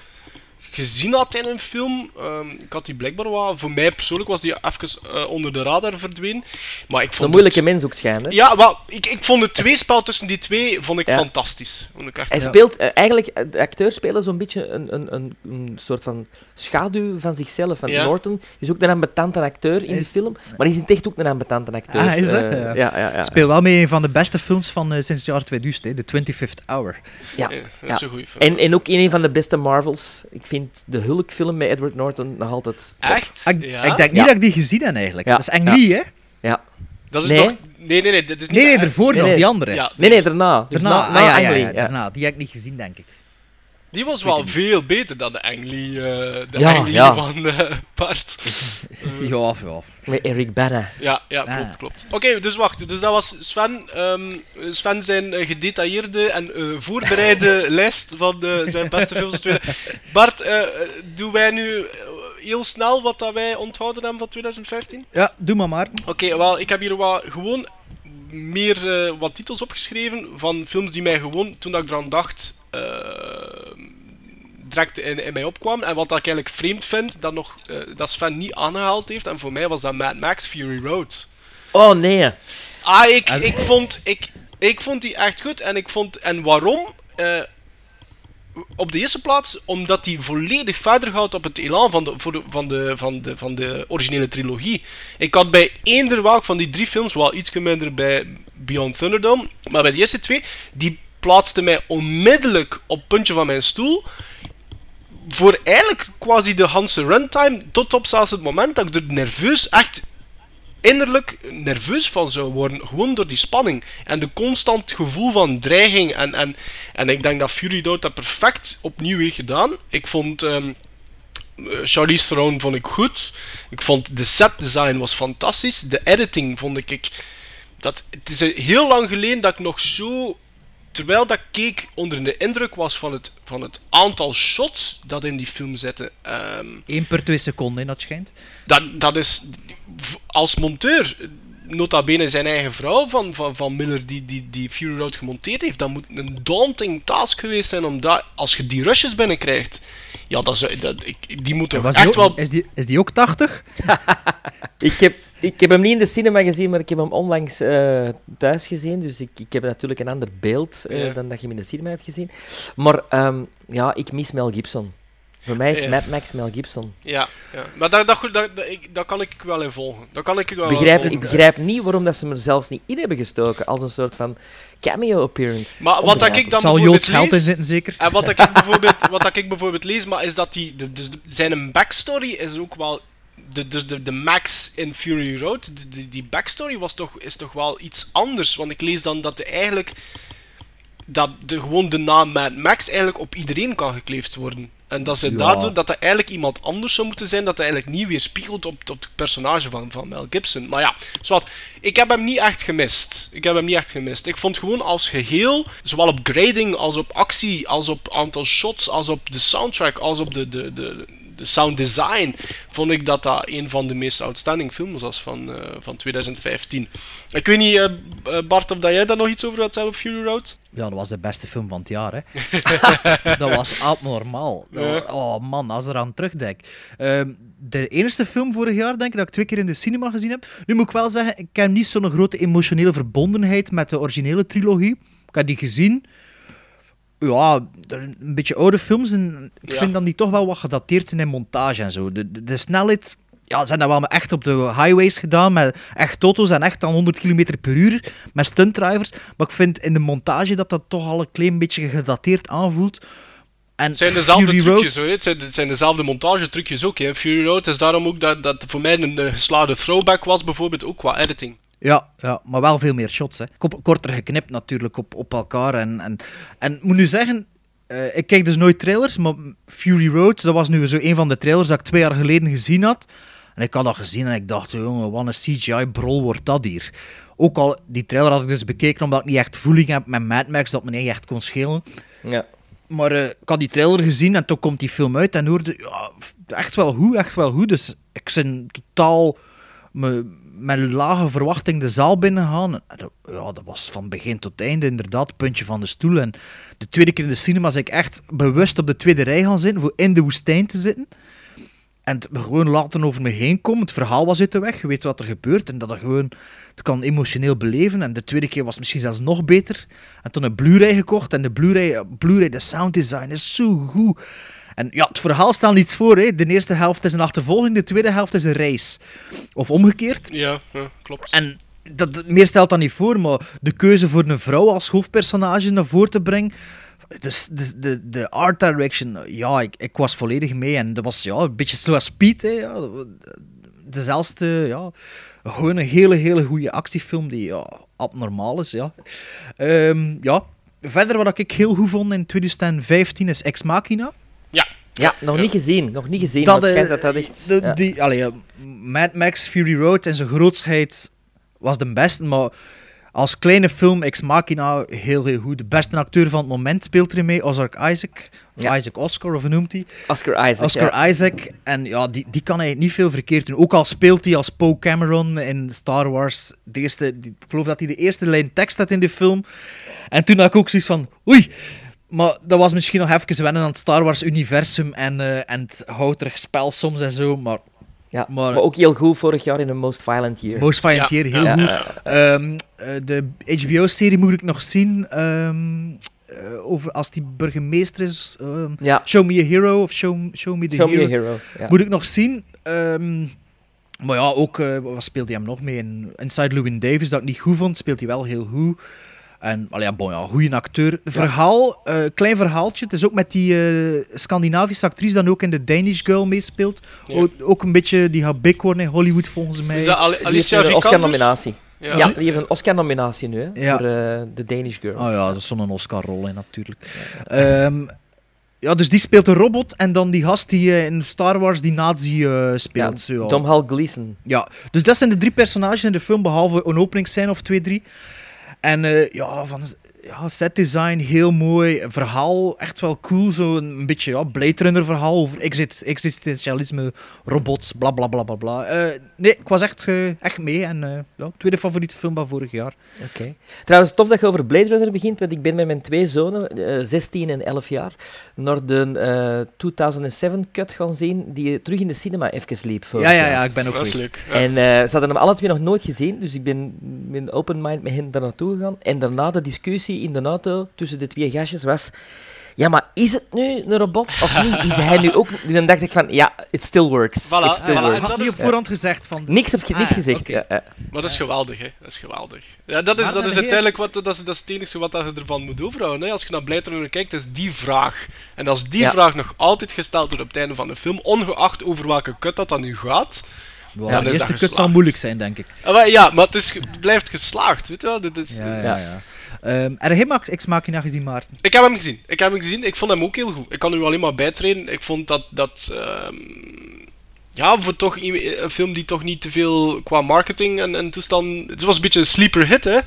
Speaker 5: gezien had in een film. Ehm, ik had die blijkbaar wel... Voor mij persoonlijk was die even eh, onder de radar verdwenen. Maar ik
Speaker 6: Een
Speaker 5: vond
Speaker 6: moeilijke
Speaker 5: het-
Speaker 6: mens ook schijnen.
Speaker 5: Ja, ik, ik vond het tweespel tussen die twee vond ik
Speaker 6: Ja.
Speaker 5: fantastisch. Vond ik echt...
Speaker 6: Hij speelt eh, eigenlijk, eh, de acteurs spelen zo'n beetje een, een, een, een soort van schaduw van zichzelf. Van
Speaker 5: Ja.
Speaker 6: Norton is ook een ambetante acteur in
Speaker 4: Is-
Speaker 6: die film, maar hij is in echt ook een ambetante acteur.
Speaker 4: Ah, is dat? Ja.
Speaker 6: ja, ja, ja.
Speaker 4: Speel wel mee in een van de beste films van eh, sinds het jaar 2000, hè, de 25th Hour.
Speaker 6: Ja,
Speaker 5: Ja, dat
Speaker 6: ja.
Speaker 5: is een goeie film.
Speaker 6: En, en ook in een van de beste Marvels. Ik vind de Hulk-film met Edward Norton nog altijd top.
Speaker 5: Echt?
Speaker 4: Ik,
Speaker 5: Ja?
Speaker 4: ik denk niet
Speaker 6: Ja.
Speaker 4: dat ik die gezien heb eigenlijk.
Speaker 6: Ja.
Speaker 4: Dat is Ang Lee, hè?
Speaker 6: Ja.
Speaker 5: Dat is
Speaker 6: Nee.
Speaker 5: nog... Nee, nee, nee. Dit is niet
Speaker 4: Nee, nee, ervoor
Speaker 6: Nee,
Speaker 4: nog,
Speaker 6: nee.
Speaker 4: die andere.
Speaker 5: Ja,
Speaker 6: Nee, nee, daarna. Dus
Speaker 4: Daarna,
Speaker 6: na,
Speaker 4: ah,
Speaker 6: na
Speaker 4: ja, ja, daarna. Die heb ik niet gezien, denk ik.
Speaker 5: Die was wel veel beter dan de Ang Lee, eh, de
Speaker 6: Ja,
Speaker 5: van eh Bart.
Speaker 4: Ja, ja.
Speaker 6: Met Eric Bana.
Speaker 5: Ja, ja,
Speaker 4: Ah.
Speaker 5: klopt, klopt. Oké, dus wacht. Dus dat was Sven. ehm, Sven zijn eh, gedetailleerde en eh, voorbereide lijst van eh, zijn beste films. van 2000. Bart, doen wij nu heel snel wat dat wij onthouden hebben van 2015?
Speaker 4: Ja, doe maar maar.
Speaker 5: Oké, wel, ik heb hier wat, gewoon meer eh, wat titels opgeschreven van films die mij gewoon, toen dat ik eraan dacht, direct in, in mij opkwam. En wat ik eigenlijk vreemd vind, dat, nog, eh, dat Sven niet aangehaald heeft. En voor mij was dat Mad Max Fury Road.
Speaker 6: Oh nee.
Speaker 5: Ah, ik,
Speaker 4: Ah,
Speaker 5: ik, vond, ik, ik vond die echt goed. En, ik vond, en waarom? Eh, op de eerste plaats omdat hij volledig verder gaat op het elan van de, voor de, van, de, van, de, van de originele trilogie. Ik had bij eender welk van die drie films, wel iets minder bij Beyond Thunderdome, maar bij de eerste twee, die plaatste mij onmiddellijk op het puntje van mijn stoel. Voor eigenlijk quasi de Hanse runtime, tot op zelfs het moment dat ik er nerveus, echt innerlijk nerveus van zou worden. Gewoon door die spanning. En de constant gevoel van dreiging. En, en, en ik denk dat Fury Road dat perfect opnieuw heeft gedaan. Ik vond... eh, Charlize Theron vond ik goed. Ik vond de set design was fantastisch. De editing vond ik... ik dat, het is eh, heel lang geleden dat ik nog zo... Terwijl dat ik keek, onder de indruk was van het, van het aantal shots dat in die film zitten. Ehm,
Speaker 4: 1 per 2 seconden, dat schijnt.
Speaker 5: dat, dat is als monteur, nota bene zijn eigen vrouw van, van, van Miller die, die, die Fury Road gemonteerd heeft, dat moet een daunting task geweest zijn om dat, als je die rushes binnenkrijgt, ja, dat dat, ik, die moeten
Speaker 4: die
Speaker 5: echt
Speaker 4: ook,
Speaker 5: wel...
Speaker 4: is, die, is die ook 80?
Speaker 6: Ik heb, ik heb hem niet in de cinema gezien, maar ik heb hem onlangs eh, thuis gezien. Dus ik, ik heb natuurlijk een ander beeld eh,
Speaker 5: Ja.
Speaker 6: dan dat je hem in de cinema hebt gezien. Maar ehm, ja, ik mis Mel Gibson. Voor mij is
Speaker 5: Ja.
Speaker 6: Mad Max Mel Gibson.
Speaker 5: Ja, ja. maar daar, daar, daar, daar, ik- daar kan ik wel in volgen. Daar kan ik wel
Speaker 6: Begrijp,
Speaker 5: volgen.
Speaker 6: ik begrijp niet waarom dat ze hem er zelfs niet in hebben gestoken. Als een soort van cameo appearance.
Speaker 5: Maar wat dat ik dan
Speaker 4: zal
Speaker 5: bijvoorbeeld
Speaker 4: Joods geld in zitten, zeker?
Speaker 5: En wat ik bijvoorbeeld, wat ik bijvoorbeeld lees, maar is dat die, dus zijn backstory is ook wel, de, dus de, de Max in Fury Road, de- die, die backstory was toch, is toch wel iets anders, want ik lees dan dat de eigenlijk, dat de, gewoon de naam Mad Max eigenlijk op iedereen kan gekleefd worden. En dat ze
Speaker 4: Ja.
Speaker 5: daardoor, dat er eigenlijk iemand anders zou moeten zijn, dat hij eigenlijk niet weer spiegelt op, op het personage van, van Mel Gibson. Maar ja, zwart, ik heb hem niet echt gemist. Ik heb hem niet echt gemist. Ik vond gewoon als geheel, zowel op grading als op actie, als op aantal shots, als op de soundtrack, als op de, de, de sound design, vond ik dat dat een van de meest outstanding films was van, eh, van 2015. Ik weet niet, eh, eh, Bart, of dat jij daar nog iets over had op Fury Road?
Speaker 4: Ja, dat was de beste film van het jaar, hè. dat was abnormaal. Dat Oh man, als ik eraan terugdenk. Ehm, de enige film vorig jaar, denk ik, dat ik twee keer in de cinema gezien heb. Nu moet ik wel zeggen, ik heb niet zo'n grote emotionele verbondenheid met de originele trilogie. Ik heb die gezien. Ja, een beetje oude films. En ik
Speaker 5: Ja.
Speaker 4: vind dat die toch wel wat gedateerd zijn in montage en zo. De, de, de snelheid... Ja, ze hebben dat wel echt op de highways gedaan, met echt auto's en echt aan 100 km per uur, met stuntdrivers. Maar ik vind in de montage dat dat toch al een klein beetje gedateerd aanvoelt. En
Speaker 5: Het zijn dezelfde
Speaker 4: Fury
Speaker 5: trucjes, hoor. Het zijn, het zijn dezelfde montagetrucjes ook. Hè. Fury Road is daarom ook dat, dat voor mij een, eh, geslaagde throwback was, bijvoorbeeld ook qua editing.
Speaker 4: Ja, ja, maar wel veel meer shots. Hè. Korter geknipt natuurlijk op, op elkaar. En, en, en ik moet nu zeggen, eh, ik kijk dus nooit trailers, maar Fury Road, dat was nu zo een van de trailers dat ik twee jaar geleden gezien had. En ik had dat gezien en ik dacht, jongen, wat een CGI-brol wordt dat hier. Ook al, die trailer had ik dus bekeken omdat ik niet echt voeling heb met Mad Max, dat me niet echt kon schelen.
Speaker 6: Ja.
Speaker 4: Maar eh, ik had die trailer gezien en toen komt die film uit en hoorde, ja, echt wel goed, echt wel goed. Dus ik ben totaal me, met lage verwachting de zaal binnengaan. Ja, dat was van begin tot einde inderdaad puntje van de stoel. En de tweede keer in de cinema is ik echt bewust op de tweede rij gaan zitten, voor in de woestijn te zitten. En het gewoon laten over me heen komen. Het verhaal was uit de weg. Je weet wat er gebeurt. En dat er gewoon... Het kan emotioneel beleven. En de tweede keer was misschien zelfs nog beter. En toen een Blu-ray gekocht. En de Blu-ray, Blu-ray de sound design is zo goed. En ja, het verhaal stelt niets voor. Hè. De eerste helft is een achtervolging. De tweede helft is een reis. Of omgekeerd.
Speaker 5: Ja, ja klopt.
Speaker 4: En dat, meer stelt dat niet voor, maar de keuze voor een vrouw als hoofdpersonage naar voren te brengen. Dus de, de, de art direction, ja, ik, ik was volledig mee. En dat was ja, een beetje zoals Piet, hè, ja, dezelfde, ja, gewoon een hele, hele goede actiefilm die ja, abnormaal is. Ja. Ehm, ja. Verder wat ik heel goed vond in 2015 is Ex Machina.
Speaker 5: Ja,
Speaker 6: Ja, nog niet gezien. Nog niet gezien,
Speaker 4: Dat,
Speaker 6: maar het
Speaker 4: eh,
Speaker 6: dat dat echt...
Speaker 4: de-
Speaker 6: ja.
Speaker 4: die, allee, ja, Mad Max Fury Road in zijn grootsheid was de beste, maar als kleine film Ex Machina heel, heel goed. De beste acteur van het moment speelt erin mee, Oscar Isaac.
Speaker 6: Ja.
Speaker 4: Isaac Oscar, of hoe noemt hij?
Speaker 6: Oscar Isaac,
Speaker 4: Oscar
Speaker 6: ja.
Speaker 4: Isaac. En ja, die, die kan eigenlijk niet veel verkeerd doen. Ook al speelt hij als Poe Cameron in Star Wars. De eerste, die- ik geloof dat hij de eerste lijn tekst had in de film. En toen had ik ook zoiets van, oei. Maar dat was misschien nog even wennen aan het Star Wars-universum en, eh, en het houterig spel soms en zo. Maar
Speaker 6: Ja,
Speaker 4: Maar-
Speaker 6: maar, ook heel goed vorig jaar in een Most Violent Year.
Speaker 4: Most Violent
Speaker 5: Ja,
Speaker 4: Year, heel
Speaker 6: ja,
Speaker 4: goed.
Speaker 6: ja,
Speaker 4: Ehm, eh, de HBO-serie moet ik nog zien. ehm, eh, over als die burgemeester is. ehm,
Speaker 6: Ja,
Speaker 4: Show Me a Hero of Show, show Me the
Speaker 6: Show Me
Speaker 4: Hero.
Speaker 6: a Hero. Ja.
Speaker 4: Moet ik nog zien. Ehm, maar ja, ook, eh, wat speelt hij hem nog mee? In Inside Llewyn Davis, dat ik niet goed vond, speelt hij wel heel goed. En, allee, ja, bon, ja, goede acteur. Verhaal, eh, klein verhaaltje. Het is ook met die eh, Scandinavische actrice dan ook in The Danish Girl meespeelt.
Speaker 5: Ja.
Speaker 4: Ook, ook een beetje, die gaat big worden in Hollywood volgens mij.
Speaker 5: Is dat Ali-
Speaker 6: Die heeft een? Oscar-nominatie.
Speaker 5: Ja.
Speaker 6: Ja. die heeft een Oscar-nominatie nu, hè,
Speaker 4: Ja.
Speaker 6: voor eh The Danish Girl.
Speaker 4: Oh ja, dat is zo'n Oscar-rol in natuurlijk. Ehm, ja, dus die speelt een robot en dan die gast die eh, in Star Wars die nazi eh, speelt. Zo, ja.
Speaker 6: Tom Hal Gleeson.
Speaker 4: Ja, dus dat zijn de drie personages in de film, behalve een openingsscène of twee, drie. En eh, ja, van ja, set design heel mooi, verhaal echt wel cool, zo een beetje ja, Blade Runner verhaal over exist existentialisme, robots, bla bla bla bla bla. Eh, nee, ik was echt, eh, echt mee en eh, ja, tweede favoriete film van vorig jaar.
Speaker 6: Oké. Trouwens, tof dat je over Blade Runner begint, want ik ben met mijn twee zonen, eh, 16 en 11 jaar, naar de eh 2007-cut gaan zien, die terug in de cinema even liep. vorig
Speaker 4: Ja, ja, ja, ik ben ook geweest.
Speaker 5: leuk. Ja.
Speaker 6: En eh, ze hadden hem alle twee nog nooit gezien, dus ik ben met een open mind met hen daar naartoe gegaan. En daarna de discussie in de auto tussen de twee gastjes was... Ja, maar is het nu een robot of niet? Is hij nu ook... Dus dan dacht ik van, ja, it still works.
Speaker 5: Voilà,
Speaker 6: it still
Speaker 5: voilà.
Speaker 6: works.
Speaker 4: Had niet op voorhand gezegd van...
Speaker 6: Niks, op, niks
Speaker 4: Ah,
Speaker 6: gezegd.
Speaker 4: oké.
Speaker 6: Ja, ja.
Speaker 5: Maar dat is geweldig, hè. Dat is geweldig. Ja, dat is,
Speaker 4: Maar
Speaker 5: dat is uiteindelijk wat, dat is, dat is het enige wat dat je ervan moet overhouden. Hè. Als je naar Blade Runner kijkt, is die vraag. En als die
Speaker 6: Ja.
Speaker 5: vraag nog altijd gesteld wordt op het einde van de film, ongeacht over welke kut dat dan nu gaat.
Speaker 4: Wow,
Speaker 5: dan
Speaker 4: de
Speaker 5: is
Speaker 4: eerste kut zal moeilijk zijn, denk ik.
Speaker 5: Ah, maar ja, maar het, is, het blijft geslaagd, weet je wel. Dit is,
Speaker 4: Ja, ja,
Speaker 6: Ja.
Speaker 4: Ja. Ehm, en hij maakt Ex Machina gezien, Maarten.
Speaker 5: Ik heb hem gezien. Ik heb hem gezien. Ik vond hem ook heel goed. Ik kan nu alleen maar bijtreden. Ik vond dat... dat ehm, ja, voor toch een film die toch niet te veel qua marketing en, en toestand... Het was een beetje een sleeper hit, hè.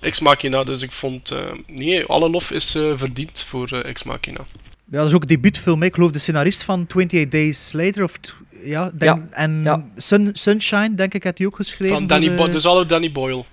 Speaker 5: Ex Machina. Dus ik vond... eh, nee, alle lof is eh, verdiend voor eh, Ex Machina.
Speaker 4: Ja, dat is ook een debuutfilm. hè. Ik geloof de scenarist van 28 Days Later. Of ja, denk, en
Speaker 6: ja.
Speaker 4: Sun, Sunshine, denk ik, had hij ook geschreven.
Speaker 5: Van Danny
Speaker 4: eh,
Speaker 5: dus alle Danny Boyle.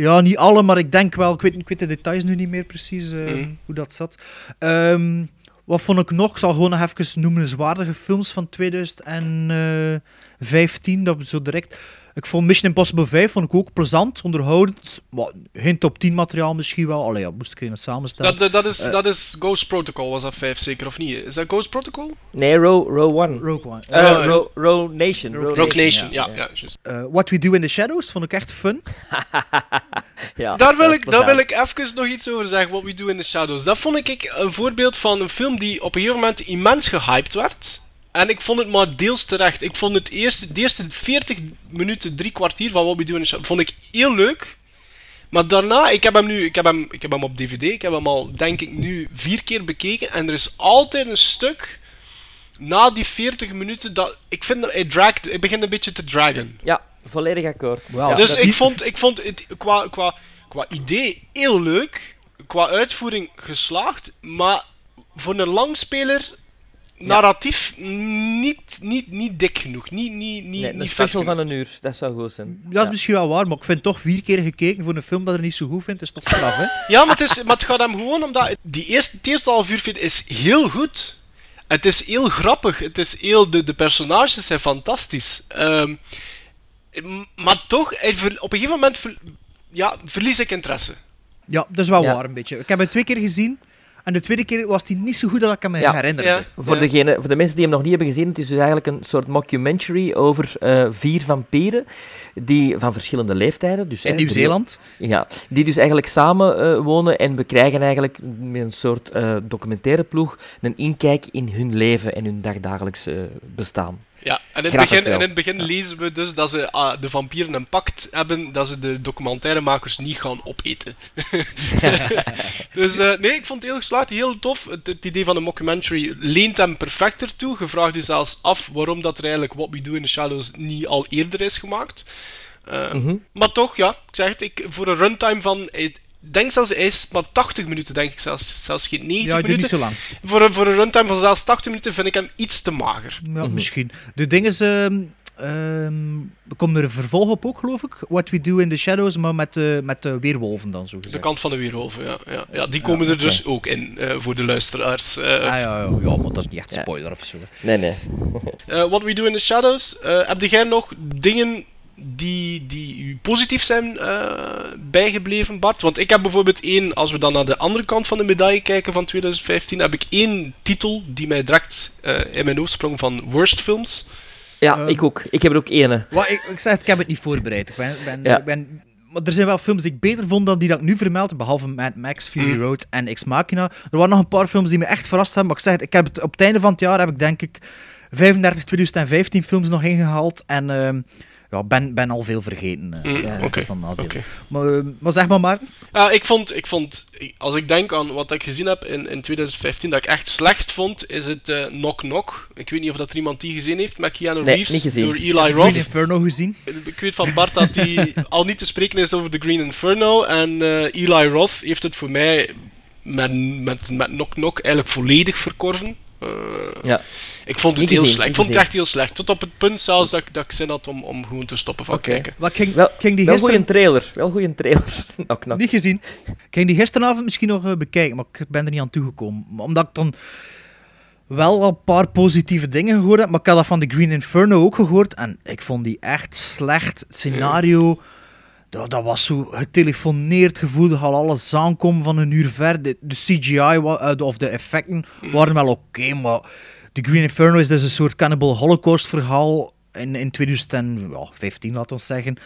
Speaker 4: Ja, niet alle, maar ik denk wel. Ik weet, ik weet de details nu niet meer precies eh,
Speaker 5: Mhm.
Speaker 4: hoe dat zat. Ehm, wat vond ik nog? Ik zal gewoon nog even noemenswaardige films van 2015. Dat we zo direct. Ik vond Mission Impossible 5 vond ik ook plezant, onderhoudend. Maar geen top 10 materiaal misschien wel. Allee, ja, moest ik even samenstellen.
Speaker 5: Dat, dat, dat, is,
Speaker 4: Eh.
Speaker 5: dat is Ghost Protocol, was dat 5 zeker of niet? Is dat Ghost Protocol?
Speaker 6: Nee, Row, row One.
Speaker 4: Rogue One.
Speaker 6: Eh,
Speaker 5: Oh,
Speaker 6: row, row Nation.
Speaker 4: Rogue
Speaker 6: Nation,
Speaker 5: Nation, ja,
Speaker 6: ja.
Speaker 5: ja, juist.
Speaker 4: Eh, What We Do in the Shadows vond ik echt fun.
Speaker 6: Ja,
Speaker 5: Daar wil, ik, daar wil ik even nog iets over zeggen, What We Do in the Shadows. Dat vond ik een voorbeeld van een film die op een gegeven moment immens gehyped werd. En ik vond het maar deels terecht. Ik vond het eerste, de eerste 40 minuten, drie kwartier van What We Do in the Shadows, vond ik heel leuk. Maar daarna, ik heb hem nu, ik heb hem, ik heb hem op DVD, ik heb hem al, denk ik, nu vier keer bekeken. En er is altijd een stuk na die 40 minuten dat, ik vind dat hij dragt, hij begint een beetje te dragen.
Speaker 6: Ja, volledig akkoord. Ja,
Speaker 5: dus ik vond, ik vond het qua, qua, qua idee heel leuk, qua uitvoering geslaagd, maar voor een langspeler narratief niet, niet, niet dik genoeg. Niet, niet, niet,
Speaker 6: Nee,
Speaker 5: niet
Speaker 6: een
Speaker 5: vet
Speaker 6: special van een uur, dat zou goed zijn.
Speaker 4: Dat is misschien wel waar, maar ik vind toch vier keer gekeken voor een film dat ik niet zo goed vind, is toch straf, hè?
Speaker 5: Ja, maar het, is, maar het gaat hem gewoon omdat die eerste, het eerste half uur vind- is heel goed. Het is heel grappig. Het is heel, de, de personages zijn fantastisch. Ehm, maar toch, op een gegeven moment ver- ja, verlies ik interesse.
Speaker 4: Ja, dat is wel
Speaker 6: Ja.
Speaker 4: waar een beetje. Ik heb het twee keer gezien en de tweede keer was die niet zo goed dat ik me
Speaker 6: Ja.
Speaker 4: herinnerde.
Speaker 5: Ja.
Speaker 6: Voor, degene, voor de mensen die hem nog niet hebben gezien, het is dus eigenlijk een soort mockumentary over eh, vier vampieren die, van verschillende leeftijden. Dus,
Speaker 4: In Nieuw-Zeeland.
Speaker 6: Ja, die dus eigenlijk samen eh, wonen en we krijgen eigenlijk met een soort eh, documentaire ploeg een inkijk in hun leven en hun dagdagelijks eh, bestaan.
Speaker 5: Ja, en in het begin, en in het begin lezen we dus dat ze, ah, de vampieren een pact hebben dat ze de documentairemakers niet gaan opeten. dus eh, nee, ik vond het heel geslaagd, heel tof. Het, het idee van een mockumentary leent hem perfect ertoe. Je vraagt je zelfs af waarom dat er eigenlijk What We Do in the Shadows niet al eerder is gemaakt. Eh,
Speaker 6: Mhm.
Speaker 5: Maar toch, ja, ik zeg het, ik, voor een runtime van... Denk zelfs, hij is maar 80 minuten, denk ik zelfs. Zelfs geen 90
Speaker 4: Ja,
Speaker 5: minuten.
Speaker 4: niet zo lang.
Speaker 5: Voor, een, voor een runtime van zelfs 80 minuten vind ik hem iets te mager.
Speaker 4: Ja,
Speaker 6: Mhm.
Speaker 4: misschien. De ding is, ehm ehm, er komt er een vervolg op ook, geloof ik. What We Do in the Shadows, maar met, de met de weerwolven dan, zo
Speaker 5: De kant van de weerwolven, ja. ja, ja die komen er dus ook in, eh, voor de luisteraars. Eh,
Speaker 4: Ah, ja, ja, ja, maar dat is niet echt
Speaker 6: Ja.
Speaker 4: spoiler of zo.
Speaker 6: Nee, nee.
Speaker 5: eh, What We Do in the Shadows. eh, heb jij nog dingen die, die u positief zijn eh, bijgebleven, Bart? Want ik heb bijvoorbeeld één, als we dan naar de andere kant van de medaille kijken van 2015, heb ik één titel die mij direct eh, in mijn hoofd sprong van worst films.
Speaker 6: Ja,
Speaker 4: Ehm.
Speaker 6: ik ook. Ik heb er ook ene.
Speaker 4: Wat, ik, ik zeg het, ik heb het niet voorbereid. Ik ben, ben,
Speaker 6: Ja.
Speaker 4: ik ben, maar er zijn wel films die ik beter vond dan die dat ik nu vermeld, behalve Mad Max, Fury
Speaker 5: Mm.
Speaker 4: Road en Ex Machina. Er waren nog een paar films die me echt verrast hebben, maar ik zeg het, ik heb het, op het einde van het jaar heb ik denk ik 35 2015 films nog ingehaald en ehm, ja, ben, ben al veel vergeten. eh.
Speaker 5: Mm,
Speaker 6: Ja,
Speaker 5: Oké.
Speaker 4: dat is dan. Maar, eh, maar zeg maar maar,
Speaker 5: Ja, ik vond, ik vond, als ik denk aan wat ik gezien heb in, in 2015, dat ik echt slecht vond, is het eh, Knock Knock. Ik weet niet of dat er iemand die gezien heeft, met Keanu
Speaker 6: Nee,
Speaker 5: Reeves,
Speaker 6: niet gezien.
Speaker 5: door
Speaker 4: ik
Speaker 5: Eli
Speaker 4: heb The Green
Speaker 5: Roth.
Speaker 4: Inferno gezien.
Speaker 5: Ik weet van Bart dat hij al niet te spreken is over The Green Inferno, en eh, Eli Roth heeft het voor mij met, met, met Knock Knock eigenlijk volledig verkorven. Eh,
Speaker 6: Ja.
Speaker 5: Ik vond het heel
Speaker 6: gezien,
Speaker 5: slecht. Ik vond het echt heel slecht. Tot op het punt zelfs dat, ik- dat ik zin had om, om gewoon te stoppen van
Speaker 6: Oké.
Speaker 5: kijken.
Speaker 4: Wat ging,
Speaker 6: Wel,
Speaker 4: ging die
Speaker 6: wel
Speaker 4: gisteren...
Speaker 6: goede trailer. Wel goede trailer. Knock, knock.
Speaker 4: Niet gezien. Ik ging die gisteravond misschien nog eh, bekijken, maar ik ben er niet aan toegekomen. Omdat ik dan wel al een paar positieve dingen gehoord heb, maar ik had dat van The Green Inferno ook gehoord. En ik vond die echt slecht. Het scenario, dat, dat was zo getelefoneerd. gevoel dat al alles aankomen van een uur ver. De, de CGI wa- eh, de- of de effecten waren wel oké, maar The Green Inferno is dus een soort Cannibal Holocaust verhaal in, in 2015, laten we zeggen.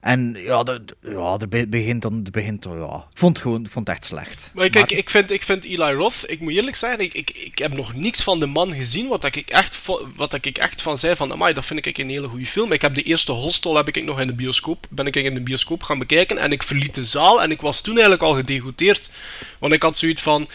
Speaker 4: En ja, dat, ja, be- begint dan, begint ja. Ik vond het gewoon, vond het echt slecht.
Speaker 5: Maar kijk,
Speaker 4: Maar-
Speaker 5: ik vind, ik vind Eli Roth, ik moet eerlijk zeggen, ik, ik, ik heb nog niks van de man gezien wat ik echt, wat ik echt van zei van, amai, dat vind ik een hele goede film. Ik heb de eerste Hostel heb ik nog in de bioscoop, ben ik in de bioscoop gaan bekijken en ik verliet de zaal en ik was toen eigenlijk al gedegoteerd. Want ik had zoiets van,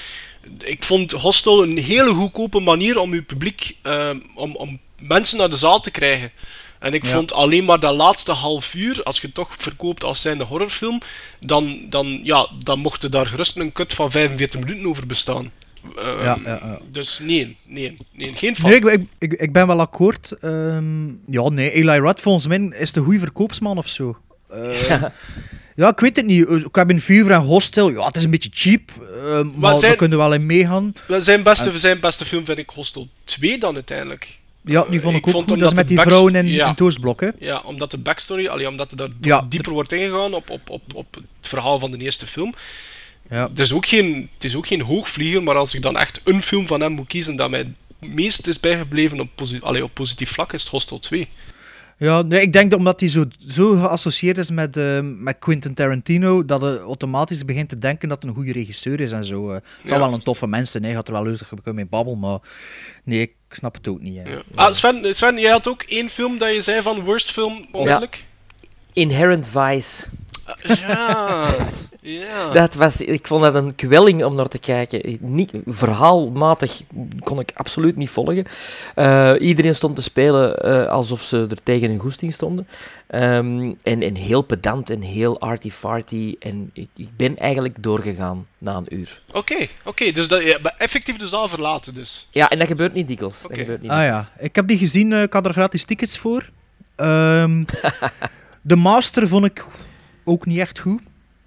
Speaker 5: ik vond Hostel een hele goedkope manier om uw publiek, eh, om, om mensen naar de zaal te krijgen. En ik
Speaker 4: Ja.
Speaker 5: vond alleen maar dat laatste half uur, als je het toch verkoopt als zijnde horrorfilm, dan, dan, ja, dan mocht er daar gerust een cut van 45 minuten over bestaan. Ehm,
Speaker 4: Ja, ja, ja.
Speaker 5: Dus nee, nee, nee geen van.
Speaker 4: Nee, ik, ik, ik, ik ben wel akkoord. Ehm, ja, nee, Eli Roth volgens mij is de goede verkoopsman of zo. Eh, ja, ik weet het niet. Ik heb in Fever en Hostel, ja, het is een beetje cheap, eh, maar,
Speaker 5: zijn-
Speaker 4: daar kunnen we wel in meegaan.
Speaker 5: Zijn, beste, zijn beste film vind ik Hostel 2 dan uiteindelijk.
Speaker 4: Ja, die vond
Speaker 5: Ik
Speaker 4: ik ook
Speaker 5: vond
Speaker 4: goed. Dat is
Speaker 5: omdat
Speaker 4: met die vrouwen in,
Speaker 5: ja.
Speaker 4: hè.
Speaker 5: Ja, omdat de backstory, allee, omdat er daar
Speaker 4: Ja.
Speaker 5: dieper wordt ingegaan op, op, op, op het verhaal van de eerste film.
Speaker 4: Ja.
Speaker 5: Het is, ook geen, het is ook geen hoogvlieger, maar als ik dan echt een film van hem moet kiezen dat mij het meest is bijgebleven op, posi allee, op positief vlak, is het Hostel 2.
Speaker 4: Ja, nee, ik denk dat omdat hij zo, zo geassocieerd is met, eh, met Quentin Tarantino, dat hij automatisch begint te denken dat hij een goede regisseur is en zo. eh. Het zal
Speaker 5: Ja.
Speaker 4: wel een toffe mens zijn, hij gaat er wel leuk mee babbelen, maar nee, ik snap het ook niet. hè.
Speaker 5: Ja. Ah, Sven, Sven, jij had ook één film dat je zei van worst film onmiddellijk?
Speaker 6: Inherent Vice.
Speaker 5: Ja, ja.
Speaker 6: Dat was, ik vond dat een kwelling om naar te kijken. Niet, verhaalmatig kon ik absoluut niet volgen. Eh, iedereen stond te spelen eh, alsof ze er tegen hun goesting stonden. Ehm, en, en heel pedant en heel arty-farty. En ik, ik ben eigenlijk doorgegaan na een uur.
Speaker 5: Oké, oké, dus dat, ja, effectief de zaal verlaten dus.
Speaker 6: Ja, en dat gebeurt niet dikwijls. Dat gebeurt niet
Speaker 4: Ah
Speaker 6: dikwijls.
Speaker 4: ja, ik heb die gezien, eh, ik had er gratis tickets voor. Ehm, de Master vond ik ook niet echt goed.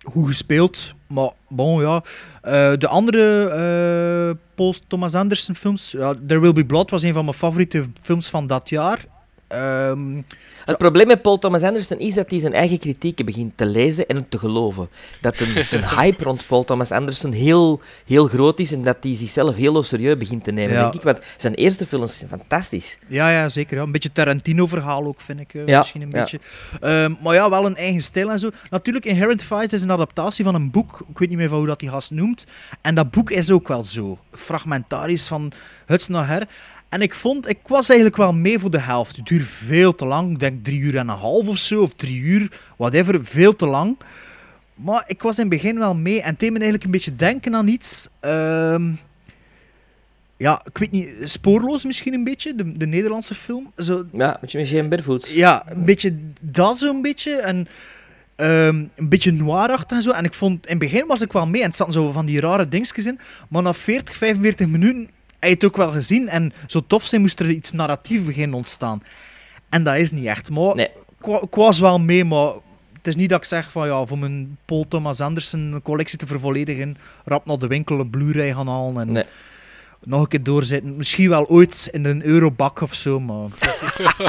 Speaker 4: Goed gespeeld, maar bon ja. Eh, de andere eh, Paul Thomas Anderson films, ja, There Will Be Blood was een van mijn favoriete films van dat jaar. Ehm,
Speaker 6: Het probleem met Paul Thomas Anderson is dat hij zijn eigen kritieken begint te lezen en te geloven. Dat de, de hype rond Paul Thomas Anderson heel, heel groot is en dat hij zichzelf heel serieus begint te nemen.
Speaker 4: Ja.
Speaker 6: Denk ik, want zijn eerste films zijn fantastisch.
Speaker 4: ja, ja, zeker. Ja. Een beetje Tarantino-verhaal ook, vind ik. eh,
Speaker 6: Ja,
Speaker 4: misschien een beetje. Ehm, maar ja, wel een eigen stijl en zo. Natuurlijk, Inherent Vice is een adaptatie van een boek. Ik weet niet meer van hoe dat die gast noemt. En dat boek is ook wel zo. Fragmentarisch van huts naar her. En ik vond, ik was eigenlijk wel mee voor de helft. Het duurt veel te lang. Ik denk drie uur en een half of zo. Of drie uur, whatever. Veel te lang. Maar ik was in het begin wel mee. En het deed me eigenlijk een beetje denken aan iets. Ehm, ja, ik weet niet. Spoorloos misschien een beetje. De, de Nederlandse film. Zo,
Speaker 6: Ja, met je met Jane Bedfoots.
Speaker 4: ja, een beetje dat zo'n beetje. En ehm, een beetje noirachtig en zo. En ik vond, in het begin was ik wel mee. En het zaten zo van die rare dingetjes in. Maar na 40, 45 minuten je het ook wel gezien. En zo tof zijn moest er iets narratief beginnen ontstaan. En dat is niet echt. Maar
Speaker 6: Nee.
Speaker 4: ik, wa- ik was wel mee, maar... Het is niet dat ik zeg van ja, voor mijn Paul Thomas Anderson collectie te vervolledigen, rap naar de winkel een Blu-ray gaan halen en
Speaker 6: Nee.
Speaker 4: nog een keer doorzetten. Misschien wel ooit in een eurobak of zo, maar...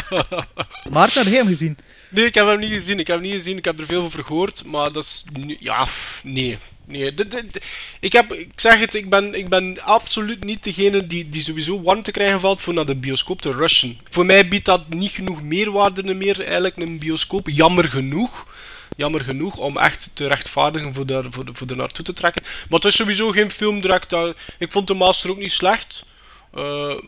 Speaker 4: Maarten, heb je hem gezien?
Speaker 5: Nee, ik heb hem niet gezien. Ik heb hem niet gezien. Ik heb er veel over gehoord. Maar dat is. nu- Ja, nee. Nee. Ik, heb, ik zeg het, ik ben, ik ben absoluut niet degene die, die sowieso warm te krijgen valt voor naar de bioscoop te rushen. Voor mij biedt dat niet genoeg meerwaarde meer, eigenlijk, een bioscoop. Jammer genoeg. Jammer genoeg om echt te rechtvaardigen voor daar, voor, voor naartoe te trekken. Maar het is sowieso geen film direct. Ik vond de Master ook niet slecht. Eh,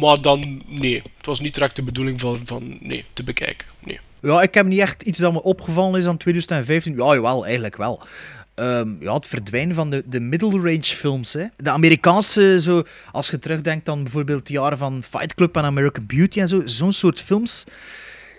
Speaker 5: maar dan, nee. Het was niet direct de bedoeling van, van nee, te bekijken. Nee.
Speaker 4: Ja, ik heb niet echt iets dat me opgevallen is aan 2015. Ja, jawel, eigenlijk wel. Ehm, ja, het verdwijnen van de, de middle range films. Hè. De Amerikaanse, zo, als je terugdenkt aan bijvoorbeeld de jaren van Fight Club en American Beauty en zo, zo'n soort films.